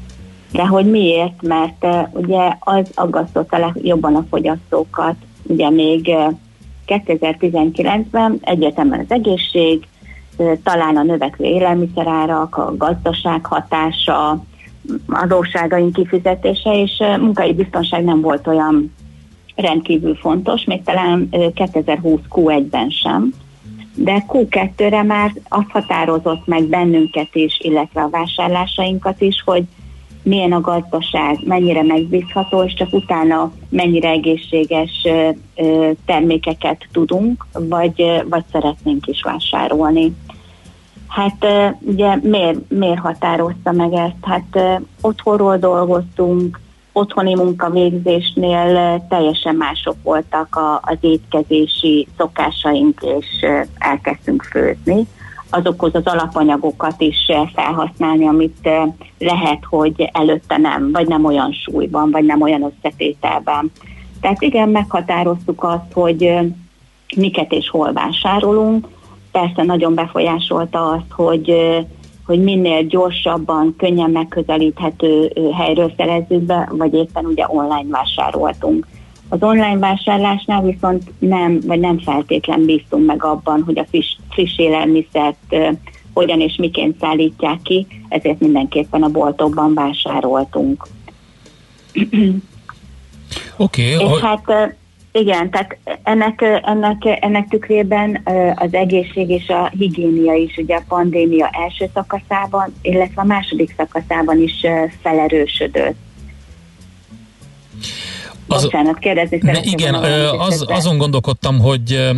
De hogy miért? Mert ugye az aggasztotta legjobban a fogyasztókat, ugye még 2019-ben egyetemen az egészség, talán a növekvő élelmiszerárak, a gazdaság hatása, adósságaink kifizetése, és munkai biztonság nem volt olyan rendkívül fontos, még talán 2020 Q1-ben sem, de Q2-re már azt határozott meg bennünket is, illetve a vásárlásainkat is, hogy milyen a gazdaság, mennyire megbízható, és csak utána mennyire egészséges termékeket tudunk, vagy, vagy szeretnénk is vásárolni. Hát ugye miért, miért határozta meg ezt? Hát otthonról dolgoztunk, otthoni munkavégzésnél teljesen mások voltak a, az étkezési szokásaink, és elkezdtünk főzni azokhoz az alapanyagokat is eh, felhasználni, amit eh, lehet, hogy előtte nem, vagy nem olyan súlyban, vagy nem olyan összetételben. Tehát igen, meghatároztuk azt, hogy eh, miket és hol vásárolunk. Persze nagyon befolyásolta azt, hogy, hogy minél gyorsabban, könnyen megközelíthető helyről szerezzük be, vagy éppen ugye online vásároltunk. Az online vásárlásnál viszont nem, vagy nem feltétlen bíztunk meg abban, hogy a friss, friss élelmiszert hogyan és miként szállítják ki, ezért mindenképpen a boltokban vásároltunk. Oké. Okay, és hát igen, tehát ennek, ennek, ennek tükrében az egészség és a higiénia is ugye a pandémia első szakaszában, illetve a második szakaszában is felerősödött. Az, Bocsánat, kérdezni ne, Igen, az, azon gondolkodtam, hogy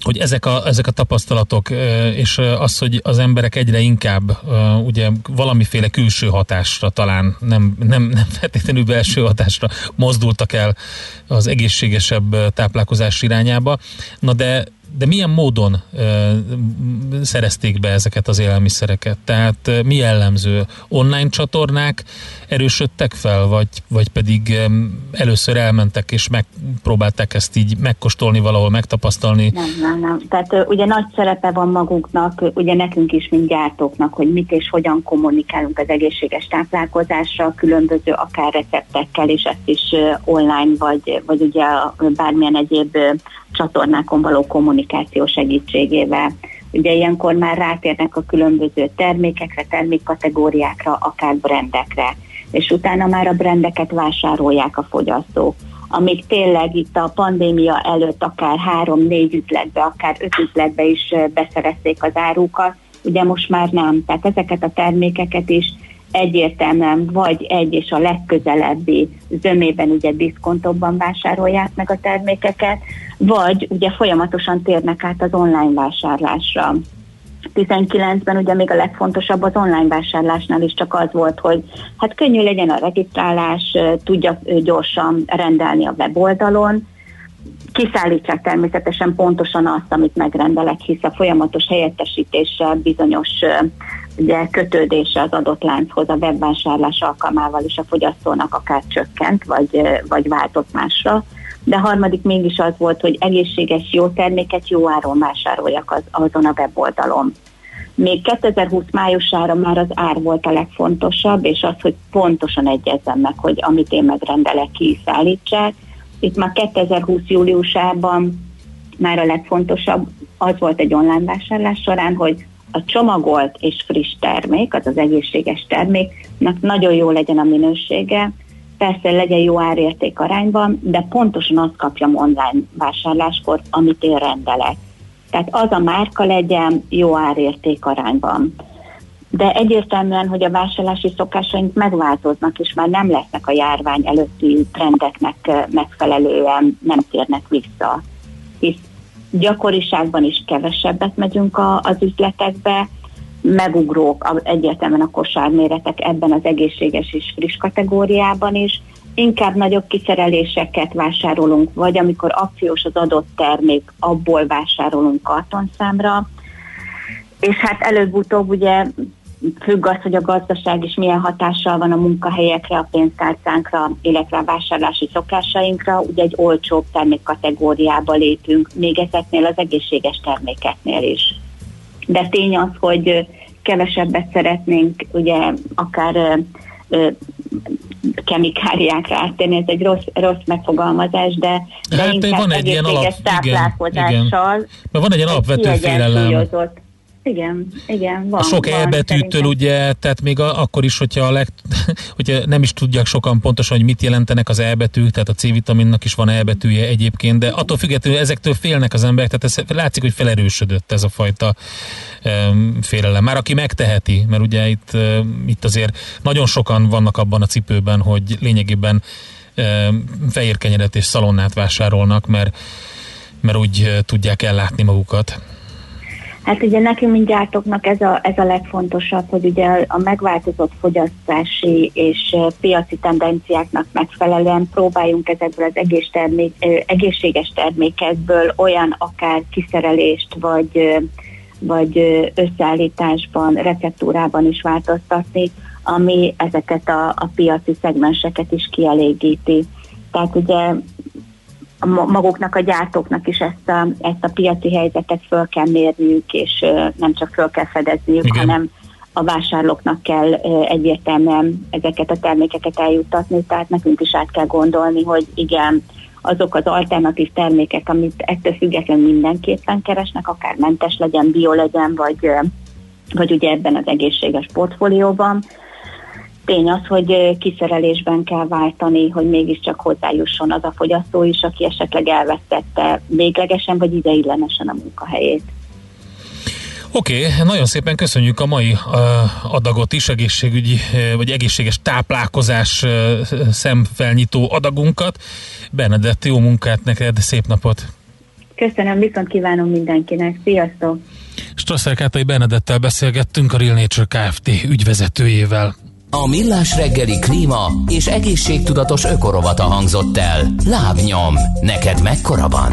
hogy ezek a, ezek a tapasztalatok, és az, hogy az emberek egyre inkább ugye valamiféle külső hatásra talán, nem, nem, nem feltétlenül belső hatásra mozdultak el az egészségesebb táplálkozás irányába. Na de de milyen módon szerezték be ezeket az élelmiszereket? Tehát mi jellemző? Online csatornák erősödtek fel, vagy, vagy pedig először elmentek és megpróbálták ezt így megkóstolni valahol, megtapasztalni? Nem, nem, nem. Tehát ugye nagy szerepe van magunknak, ugye nekünk is, mint gyártóknak, hogy mit és hogyan kommunikálunk az egészséges táplálkozásra, különböző akár receptekkel, és ezt is online, vagy, vagy ugye bármilyen egyéb csatornákon való kommunikáció segítségével. Ugye ilyenkor már rátérnek a különböző termékekre, termékkategóriákra, akár brendekre, és utána már a brendeket vásárolják a fogyasztók. Amíg tényleg itt a pandémia előtt akár három-négy üzletbe, akár öt üzletbe is beszerezték az árukat, ugye most már nem. Tehát ezeket a termékeket is egyértelműen vagy egy és a legközelebbi zömében ugye diszkontokban vásárolják meg a termékeket, vagy ugye folyamatosan térnek át az online vásárlásra. 19-ben ugye még a legfontosabb az online vásárlásnál is csak az volt, hogy hát könnyű legyen a regisztrálás, tudja gyorsan rendelni a weboldalon, kiszállítsák természetesen pontosan azt, amit megrendelek, hisz a folyamatos helyettesítéssel bizonyos ugye, kötődése az adott lánchoz a webvásárlás alkalmával is a fogyasztónak akár csökkent, vagy, vagy váltott másra. De harmadik mégis az volt, hogy egészséges, jó terméket jó áron vásároljak az, azon a weboldalon. Még 2020 májusára már az ár volt a legfontosabb, és az, hogy pontosan egyezzem meg, hogy amit én megrendelek, ki szállítsák. Itt már 2020 júliusában már a legfontosabb az volt egy online vásárlás során, hogy a csomagolt és friss termék, az az egészséges terméknek nagyon jó legyen a minősége, persze legyen jó árérték arányban, de pontosan azt kapjam online vásárláskor, amit én rendelek. Tehát az a márka legyen jó árérték arányban. De egyértelműen, hogy a vásárlási szokásaink megváltoznak, és már nem lesznek a járvány előtti trendeknek megfelelően, nem térnek vissza. Hisz gyakoriságban is kevesebbet megyünk a, az üzletekbe, megugrók egyértelműen a kosárméretek ebben az egészséges és friss kategóriában is, inkább nagyobb kiszereléseket vásárolunk, vagy amikor akciós az adott termék, abból vásárolunk kartonszámra, és hát előbb-utóbb ugye függ az, hogy a gazdaság is milyen hatással van a munkahelyekre, a pénztárcánkra, illetve a vásárlási szokásainkra, ugye egy olcsóbb termékkategóriába lépünk, még ezeknél az egészséges termékeknél is. De tény az, hogy kevesebbet szeretnénk, ugye akár kemikáliákra áttérni, ez egy rossz, rossz megfogalmazás, de, de hát, inkább van egy ilyen alap, táplálkozással. Igen, igen. van egy ilyen alapvető félelem. Igen, igen, van. A sok van, elbetűtől szerintem. ugye, tehát még a, akkor is, hogyha, a leg, hogyha nem is tudják sokan pontosan, hogy mit jelentenek az elbetűk, tehát a C-vitaminnak is van elbetűje egyébként, de attól függetlenül ezektől félnek az emberek, tehát ez látszik, hogy felerősödött ez a fajta um, félelem. Már aki megteheti, mert ugye itt, um, itt azért nagyon sokan vannak abban a cipőben, hogy lényegében um, fehér kenyeret és szalonnát vásárolnak, mert, mert úgy tudják ellátni magukat. Hát ugye nekünk, mint gyártóknak ez a, ez a legfontosabb, hogy ugye a megváltozott fogyasztási és piaci tendenciáknak megfelelően próbáljunk ezekből az egész termék, egészséges termékekből olyan akár kiszerelést vagy, vagy összeállításban, receptúrában is változtatni, ami ezeket a, a piaci szegmenseket is kielégíti. Tehát ugye maguknak a gyártóknak is ezt a, ezt a piaci helyzetet föl kell mérniük, és nem csak föl kell fedezniük, Igen. hanem a vásárlóknak kell egyértelműen ezeket a termékeket eljuttatni, tehát nekünk is át kell gondolni, hogy igen, azok az alternatív termékek, amit ettől függetlenül mindenképpen keresnek, akár mentes legyen, bio legyen, vagy, vagy ugye ebben az egészséges portfólióban, Tény az, hogy kiszerelésben kell váltani, hogy mégiscsak hozzájusson az a fogyasztó is, aki esetleg elvesztette véglegesen vagy ideiglenesen a munkahelyét. Oké, okay, nagyon szépen köszönjük a mai adagot is, egészségügyi vagy egészséges táplálkozás szemfelnyitó adagunkat. Benedett, jó munkát neked, szép napot! Köszönöm, viszont kívánom mindenkinek. Sziasztok! Strasser Kátai Benedettel beszélgettünk a Real Nature Kft. ügyvezetőjével. A Millás reggeli klíma és egészségtudatos ökorovata hangzott el. Lábnyom, neked mekkora van?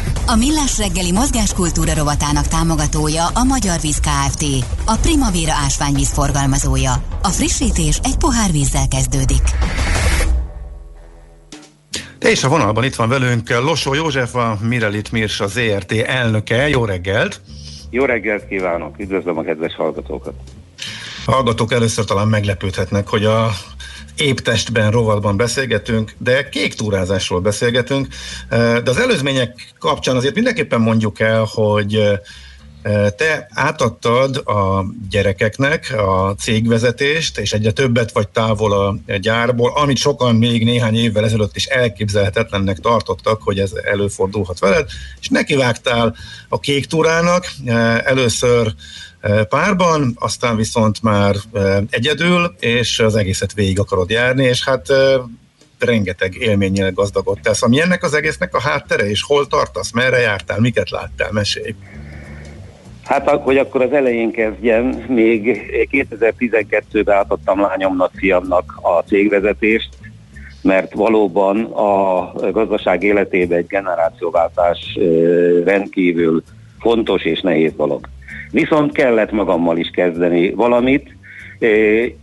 A Millás reggeli mozgáskultúra rovatának támogatója a Magyar Víz Kft. A Primavera ásványvíz forgalmazója. A frissítés egy pohár vízzel kezdődik. És a vonalban itt van velünk Losó József, a Mirelit Mirs, a ZRT elnöke. Jó reggelt! Jó reggelt kívánok! Üdvözlöm a kedves hallgatókat! A hallgatók először talán meglepődhetnek, hogy a épp testben, rovatban beszélgetünk, de kék túrázásról beszélgetünk. De az előzmények kapcsán azért mindenképpen mondjuk el, hogy te átadtad a gyerekeknek a cégvezetést, és egyre többet vagy távol a gyárból, amit sokan még néhány évvel ezelőtt is elképzelhetetlennek tartottak, hogy ez előfordulhat veled, és nekivágtál a kék túrának, először párban, aztán viszont már egyedül, és az egészet végig akarod járni, és hát rengeteg élménnyel gazdagodtál. Ami ennek az egésznek a háttere, és hol tartasz, merre jártál, miket láttál, mesélj. Hát, hogy akkor az elején kezdjem, még 2012-ben átadtam lányomnak, fiamnak a cégvezetést, mert valóban a gazdaság életében egy generációváltás rendkívül fontos és nehéz dolog. Viszont kellett magammal is kezdeni valamit,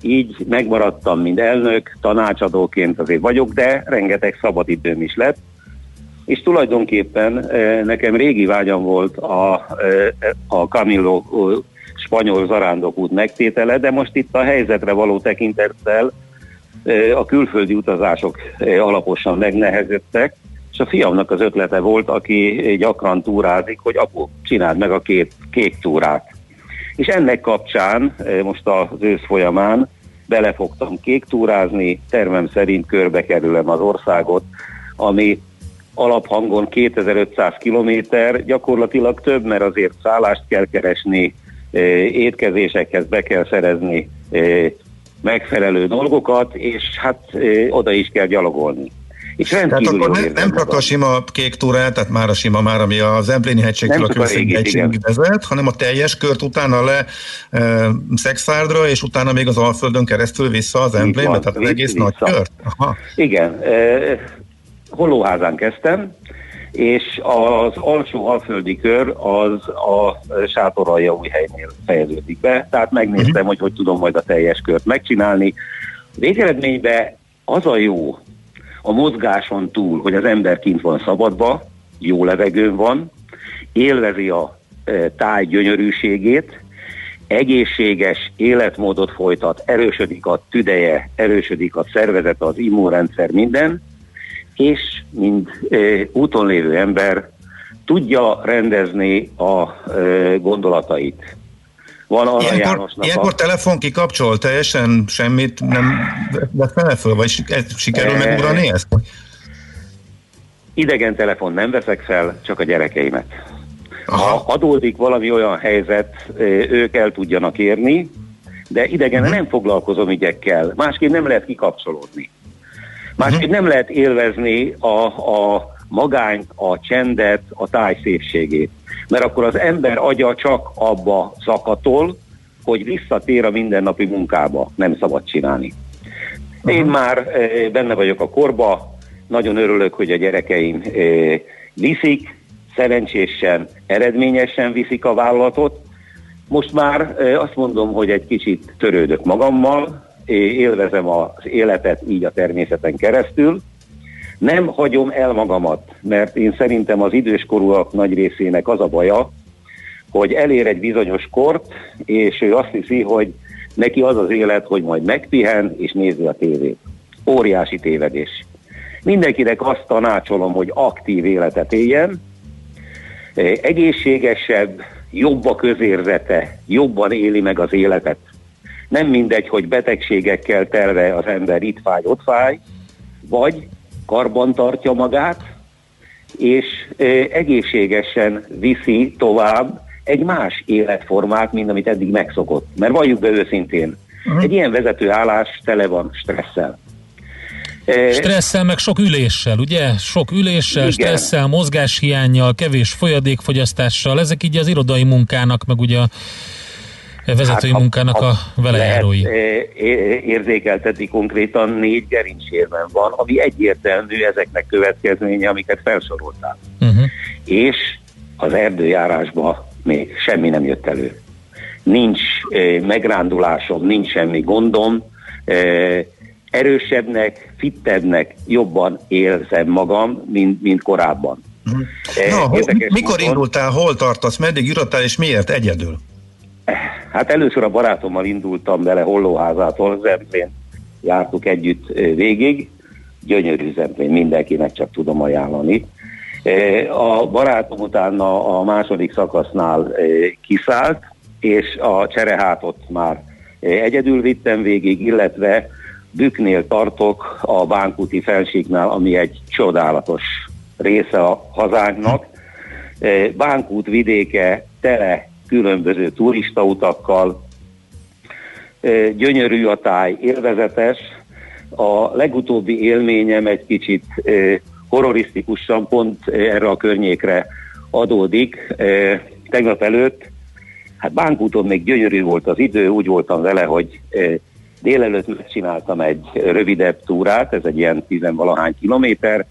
így megmaradtam, mint elnök, tanácsadóként azért vagyok, de rengeteg szabadidőm is lett, és tulajdonképpen nekem régi vágyam volt a, a Camillo spanyol zarándokút megtétele, de most itt a helyzetre való tekintettel a külföldi utazások alaposan megnehezedtek, és a fiamnak az ötlete volt, aki gyakran túrázik, hogy apu, csináld meg a két kék túrát. És ennek kapcsán most az ősz folyamán belefogtam kék túrázni, termem szerint körbe kerülem az országot, ami alaphangon 2500 kilométer, gyakorlatilag több, mert azért szállást kell keresni, étkezésekhez be kell szerezni megfelelő dolgokat, és hát oda is kell gyalogolni. És tehát akkor nem, nem csak a sima kék túrát, tehát már a sima már, ami a Zempléni hegységtől a Kőszegi hegységig vezet, hanem a teljes kört utána le e, Szexárdra, és utána még az Alföldön keresztül vissza az Zemplénbe, tehát az egész vissza. nagy kört. Aha. Igen, e, Hollóházán kezdtem, és az alsó alföldi kör az a sátoralja új helynél fejeződik be, tehát megnéztem, uh-huh. hogy hogy tudom majd a teljes kört megcsinálni. Végeredményben az a jó a mozgáson túl, hogy az ember kint van szabadba, jó levegőn van, élvezi a e, táj gyönyörűségét, egészséges életmódot folytat, erősödik a tüdeje, erősödik a szervezet, az immunrendszer, minden, és mint e, úton lévő ember tudja rendezni a e, gondolatait. Van arra ilyenkor, Jánosnak ilyenkor a... telefon kikapcsol, teljesen semmit nem vett fel föl, vagy sikerül e... megugrani ezt? Idegen telefon nem veszek fel, csak a gyerekeimet. Aha. Ha adódik valami olyan helyzet, ők el tudjanak érni, de idegen uh-huh. nem foglalkozom ügyekkel. Másképp nem lehet kikapcsolódni. Másképp uh-huh. nem lehet élvezni a, a magányt, a csendet, a táj szépségét mert akkor az ember agya csak abba szakatol, hogy visszatér a mindennapi munkába, nem szabad csinálni. Én már e, benne vagyok a korba, nagyon örülök, hogy a gyerekeim e, viszik, szerencsésen, eredményesen viszik a vállalatot. Most már e, azt mondom, hogy egy kicsit törődök magammal, élvezem az életet így a természeten keresztül, nem hagyom el magamat, mert én szerintem az időskorúak nagy részének az a baja, hogy elér egy bizonyos kort, és ő azt hiszi, hogy neki az az élet, hogy majd megpihen és nézi a tévét. Óriási tévedés. Mindenkinek azt tanácsolom, hogy aktív életet éljen, egészségesebb, jobb a közérzete, jobban éli meg az életet. Nem mindegy, hogy betegségekkel telve az ember itt fáj, ott fáj, vagy karban tartja magát, és egészségesen viszi tovább egy más életformát, mint amit eddig megszokott. Mert valljuk be őszintén, Uh-huh. Egy ilyen vezető állás tele van stresszel. Stresszel, meg sok üléssel, ugye? Sok üléssel, Igen. stresszel, mozgáshiányjal, kevés folyadékfogyasztással, ezek így az irodai munkának, meg ugye a vezetői hát, munkának a, a velejárói. érzékelteti konkrétan négy gerincsérben van, ami egyértelmű ezeknek következménye, amiket felsoroltál. Uh-huh. És az erdőjárásban még semmi nem jött elő. Nincs eh, megrándulásom, nincs semmi gondom, eh, erősebbnek, fittebbnek jobban érzem magam, mint, mint korábban. Uh-huh. Na, ho, mikor módon, indultál, hol tartasz, meddig jutottál, és miért egyedül? Hát először a barátommal indultam vele Hollóházától, Zemplén jártuk együtt végig, gyönyörű Zemplén, mindenkinek csak tudom ajánlani. A barátom utána a második szakasznál kiszállt, és a cserehátot már egyedül vittem végig, illetve Büknél tartok a Bánkúti felsíknál, ami egy csodálatos része a hazánknak. Bánkút vidéke tele különböző turistautakkal, gyönyörű a táj, élvezetes. A legutóbbi élményem egy kicsit horrorisztikusan pont erre a környékre adódik. Tegnap előtt, hát Bánkúton még gyönyörű volt az idő, úgy voltam vele, hogy délelőtt megcsináltam egy rövidebb túrát, ez egy ilyen tizenvalahány kilométer,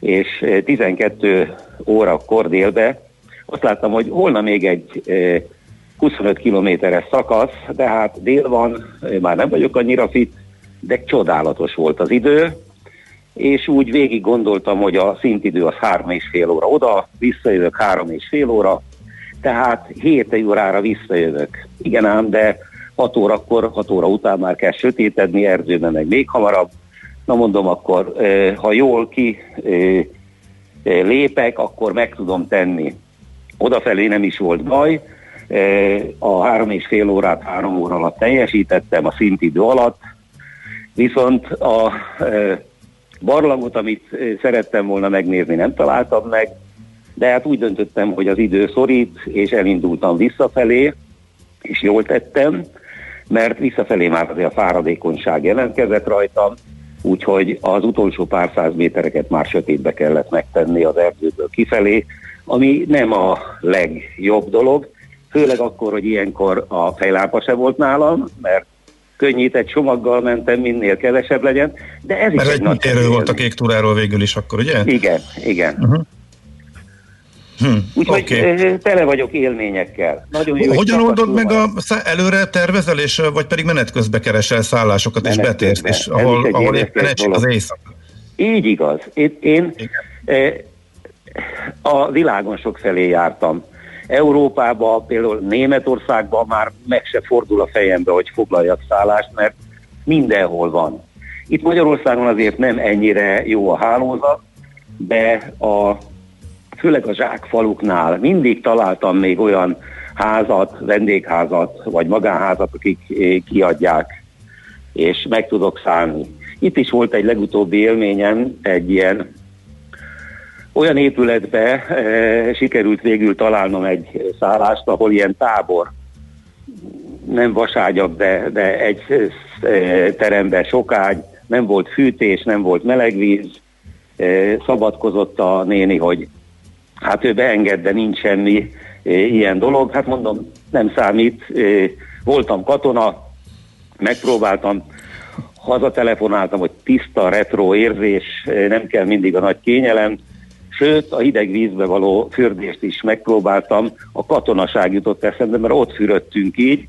és 12 órakor délbe azt láttam, hogy holna még egy 25 kilométeres szakasz, de hát dél van, már nem vagyok annyira fit, de csodálatos volt az idő, és úgy végig gondoltam, hogy a szintidő az három és fél óra oda, visszajövök három és fél óra, tehát 7 órára visszajövök. Igen ám, de 6 órakor, 6 óra után már kell sötétedni, Erzőben meg még hamarabb. Na mondom, akkor ha jól ki lépek, akkor meg tudom tenni. Odafelé nem is volt baj, a három és fél órát három óra alatt teljesítettem a szintidő alatt, viszont a barlangot, amit szerettem volna megnézni, nem találtam meg, de hát úgy döntöttem, hogy az idő szorít, és elindultam visszafelé, és jól tettem, mert visszafelé már azért a fáradékonyság jelentkezett rajtam, úgyhogy az utolsó pár száz métereket már sötétbe kellett megtenni az erdőből kifelé, ami nem a legjobb dolog, főleg akkor, hogy ilyenkor a fejlápa se volt nálam, mert könnyített csomaggal mentem, minél kevesebb legyen, de ez Mert is egy, nagy volt a kék túráról végül is akkor, ugye? Igen, igen. Uh-huh. Hm, Úgyhogy okay. tele vagyok élményekkel. Nagyon jó, Hogyan oldod meg a előre tervezel, és, vagy pedig menet közben keresel szállásokat, menet és betérsz, és ahol, ahol éppen esik az éjszaka? Így igaz. Én, én a világon sok felé jártam. Európában, például Németországban már meg se fordul a fejembe, hogy foglaljak szállást, mert mindenhol van. Itt Magyarországon azért nem ennyire jó a hálózat, de a, főleg a zsákfaluknál mindig találtam még olyan házat, vendégházat, vagy magánházat, akik eh, kiadják, és meg tudok szállni. Itt is volt egy legutóbbi élményem, egy ilyen olyan épületbe e, sikerült végül találnom egy szállást, ahol ilyen tábor, nem vaságyak, de, de egy e, teremben sokágy, nem volt fűtés, nem volt melegvíz, e, szabadkozott a néni, hogy hát ő beenged, de nincs semmi e, ilyen dolog. Hát mondom, nem számít, e, voltam katona, megpróbáltam, hazatelefonáltam, hogy tiszta, retro érzés, nem kell mindig a nagy kényelem, Sőt, a hideg vízbe való fürdést is megpróbáltam, a katonaság jutott eszembe, mert ott fürödtünk így,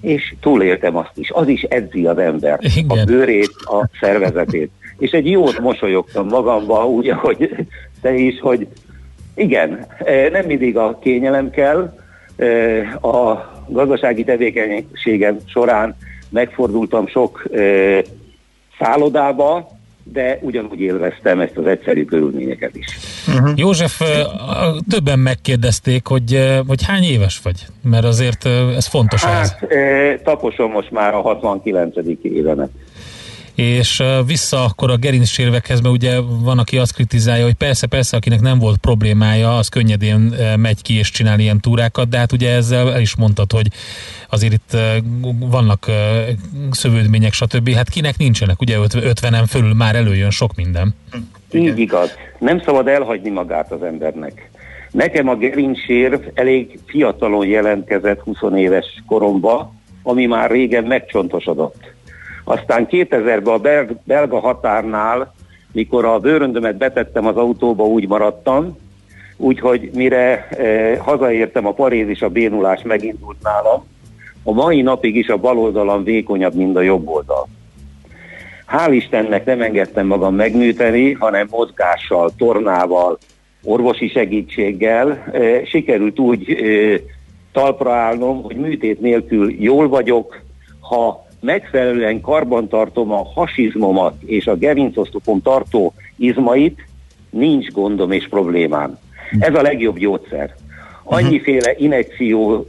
és túléltem azt is. Az is edzi az ember, Igen. a bőrét, a szervezetét. És egy jót mosolyogtam magamba, úgy, ahogy te is, hogy igen, e, nem mindig a kényelem kell, e, a gazdasági tevékenységem során megfordultam sok e, szállodába, de ugyanúgy élveztem ezt az egyszerű körülményeket is. Uh-huh. József, többen megkérdezték, hogy, hogy hány éves vagy? Mert azért ez fontos. Hát, ez. taposom most már a 69. évemet. És vissza akkor a gerincsérvekhez, mert ugye van, aki azt kritizálja, hogy persze, persze, akinek nem volt problémája, az könnyedén megy ki és csinál ilyen túrákat, de hát ugye ezzel el is mondtad, hogy azért itt vannak szövődmények, stb. Hát kinek nincsenek, ugye 50-en fölül már előjön sok minden. Így igaz. Nem szabad elhagyni magát az embernek. Nekem a gerincsérv elég fiatalon jelentkezett 20 éves koromba, ami már régen megcsontosodott. Aztán 2000-ben a belga határnál, mikor a bőröndömet betettem az autóba, úgy maradtam, úgyhogy mire eh, hazaértem, a paréz és a bénulás megindult nálam, a mai napig is a bal oldalam vékonyabb, mint a jobb oldal. Hál' Istennek nem engedtem magam megműteni, hanem mozgással, tornával, orvosi segítséggel e, sikerült úgy e, talpra állnom, hogy műtét nélkül jól vagyok, ha megfelelően karbantartom a hasizmomat és a gerincosztopom tartó izmait, nincs gondom és problémám. Ez a legjobb gyógyszer. Annyiféle inekció,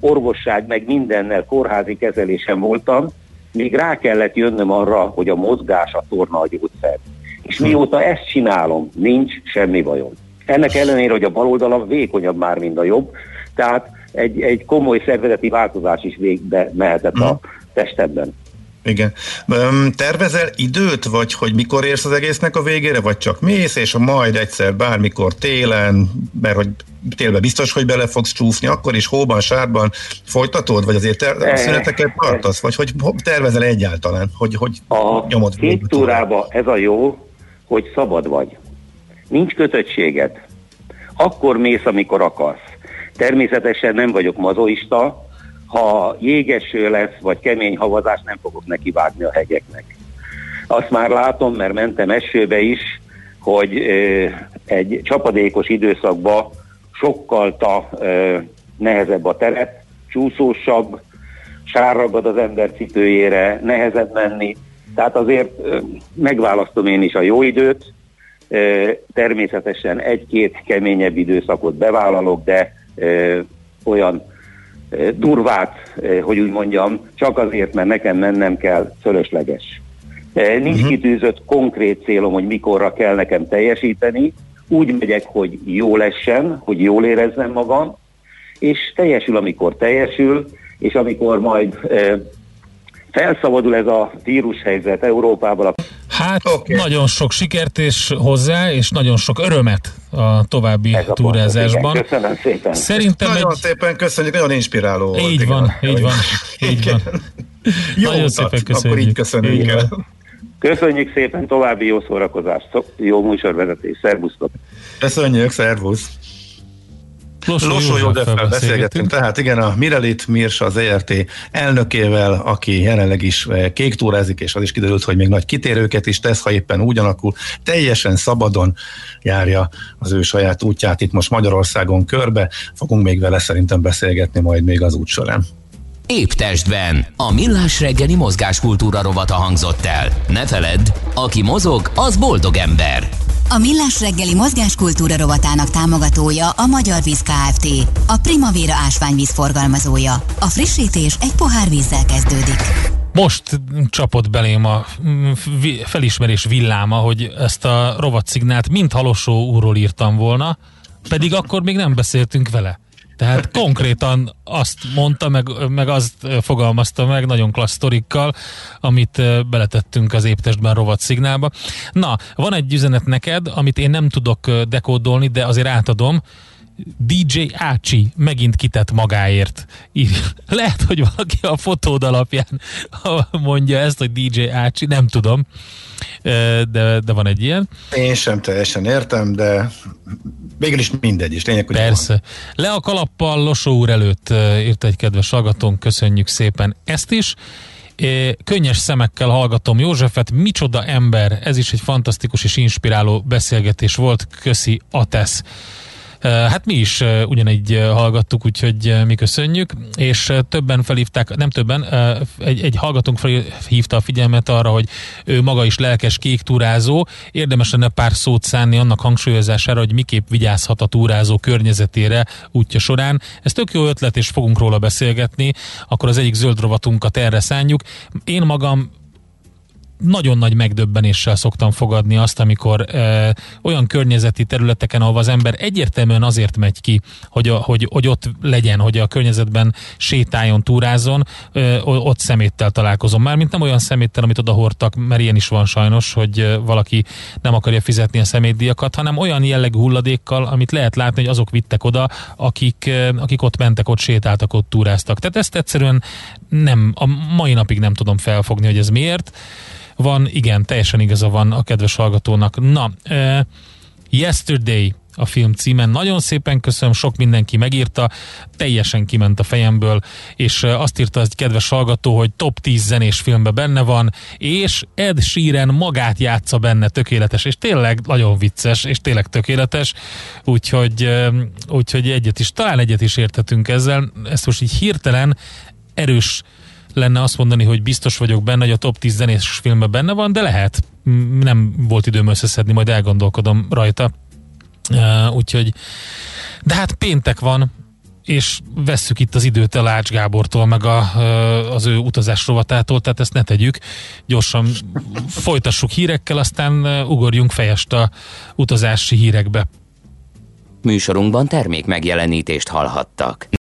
orvosság, meg mindennel kórházi kezelésem voltam, még rá kellett jönnöm arra, hogy a mozgás a torna a gyógyszer. És mióta ezt csinálom, nincs semmi bajom. Ennek ellenére, hogy a bal oldalam vékonyabb már, mint a jobb, tehát egy, egy komoly szervezeti változás is végbe mehetett a testemben. Igen. Tervezel időt, vagy hogy mikor érsz az egésznek a végére, vagy csak mész, és majd egyszer bármikor télen, mert hogy télbe biztos, hogy bele fogsz csúszni, akkor is hóban, sárban folytatod, vagy azért ter- e, szüneteket tartasz, vagy hogy tervezel egyáltalán, hogy, hogy a nyomod két túrába ez a jó, hogy szabad vagy. Nincs kötöttséged. Akkor mész, amikor akarsz. Természetesen nem vagyok mazoista, ha jégeső lesz, vagy kemény havazás, nem fogok neki vágni a hegyeknek. Azt már látom, mert mentem esőbe is, hogy egy csapadékos időszakban sokkal ta, nehezebb a teret, csúszósabb, sárragad az ember cipőjére, nehezebb menni. Tehát azért megválasztom én is a jó időt, természetesen egy-két keményebb időszakot bevállalok, de olyan durvát, hogy úgy mondjam, csak azért, mert nekem mennem kell, fölösleges. Nincs uh-huh. kitűzött konkrét célom, hogy mikorra kell nekem teljesíteni, úgy megyek, hogy jó lessen, hogy jól érezzem magam, és teljesül, amikor teljesül, és amikor majd felszabadul ez a vírushelyzet Európában. Hát okay. nagyon sok sikert és hozzá, és nagyon sok örömet a további ez túrázásban. A Köszönöm szépen. Szerintem nagyon egy... szépen köszönjük, nagyon inspiráló így volt. Van, igen. így van, így van. Jó nagyon utat, szépen köszönjük. Akkor így köszönjük így el. Köszönjük szépen, további jó szórakozást, jó műsorvezetés, szervusztok! Köszönjük, szervusz! Losó Józseffel beszélgettünk, tehát igen, a Mirelit Mirs az ERT elnökével, aki jelenleg is eh, kék túrázik, és az is kiderült, hogy még nagy kitérőket is tesz, ha éppen úgy alakul, teljesen szabadon járja az ő saját útját itt most Magyarországon körbe, fogunk még vele szerintem beszélgetni majd még az út során. Épp testben. A millás reggeli mozgáskultúra rovata hangzott el. Ne feledd, aki mozog, az boldog ember. A Millás reggeli mozgáskultúra rovatának támogatója a Magyar Víz Kft. A Primavera ásványvíz forgalmazója. A frissítés egy pohár vízzel kezdődik. Most csapott belém a felismerés villáma, hogy ezt a rovatszignát mind Halosó úrról írtam volna, pedig akkor még nem beszéltünk vele. Tehát konkrétan azt mondta, meg, meg azt fogalmazta meg nagyon klassz sztorikkal, amit beletettünk az éptestben rovat szignálba. Na, van egy üzenet neked, amit én nem tudok dekódolni, de azért átadom. DJ Ácsi megint kitett magáért. Lehet, hogy valaki a fotód alapján mondja ezt, hogy DJ Ácsi, nem tudom, de, de van egy ilyen. Én sem teljesen értem, de végül is mindegy is. Lényeg, Persze. Van. Le a kalappal Losó úr előtt írt egy kedves hallgatónk, köszönjük szépen ezt is. Könnyes szemekkel hallgatom Józsefet, micsoda ember, ez is egy fantasztikus és inspiráló beszélgetés volt, köszi Atesz. Hát mi is ugyanígy hallgattuk, úgyhogy mi köszönjük, és többen felhívták, nem többen, egy, egy hallgatónk felhívta a figyelmet arra, hogy ő maga is lelkes kék túrázó, érdemes lenne pár szót szánni annak hangsúlyozására, hogy miképp vigyázhat a túrázó környezetére útja során. Ez tök jó ötlet, és fogunk róla beszélgetni, akkor az egyik zöld rovatunkat erre szánjuk. Én magam nagyon nagy megdöbbenéssel szoktam fogadni azt, amikor ö, olyan környezeti területeken, ahol az ember egyértelműen azért megy ki, hogy, a, hogy, hogy ott legyen, hogy a környezetben sétáljon, túrázon, ö, ott szeméttel találkozom. Mármint nem olyan szeméttel, amit oda hordtak, mert ilyen is van sajnos, hogy valaki nem akarja fizetni a szemétdiakat, hanem olyan jellegű hulladékkal, amit lehet látni, hogy azok vittek oda, akik, akik ott mentek, ott sétáltak, ott túráztak. Tehát ezt egyszerűen nem, a mai napig nem tudom felfogni, hogy ez miért van. Igen, teljesen igaza van a kedves hallgatónak. Na, uh, Yesterday a film címen. Nagyon szépen köszönöm, sok mindenki megírta, teljesen kiment a fejemből, és azt írta egy kedves hallgató, hogy top 10 zenés filmben benne van, és Ed Sheeran magát játsza benne, tökéletes, és tényleg nagyon vicces, és tényleg tökéletes, úgyhogy, úgyhogy egyet is, talán egyet is értetünk ezzel, ezt most így hirtelen erős lenne azt mondani, hogy biztos vagyok benne, hogy a top 10 zenés filmben benne van, de lehet. Nem volt időm összeszedni, majd elgondolkodom rajta. Uh, úgyhogy, de hát péntek van, és vesszük itt az időt a Lács Gábortól, meg a, az ő utazás rovatától, tehát ezt ne tegyük. Gyorsan folytassuk hírekkel, aztán ugorjunk fejest a utazási hírekbe. Műsorunkban termék megjelenítést hallhattak.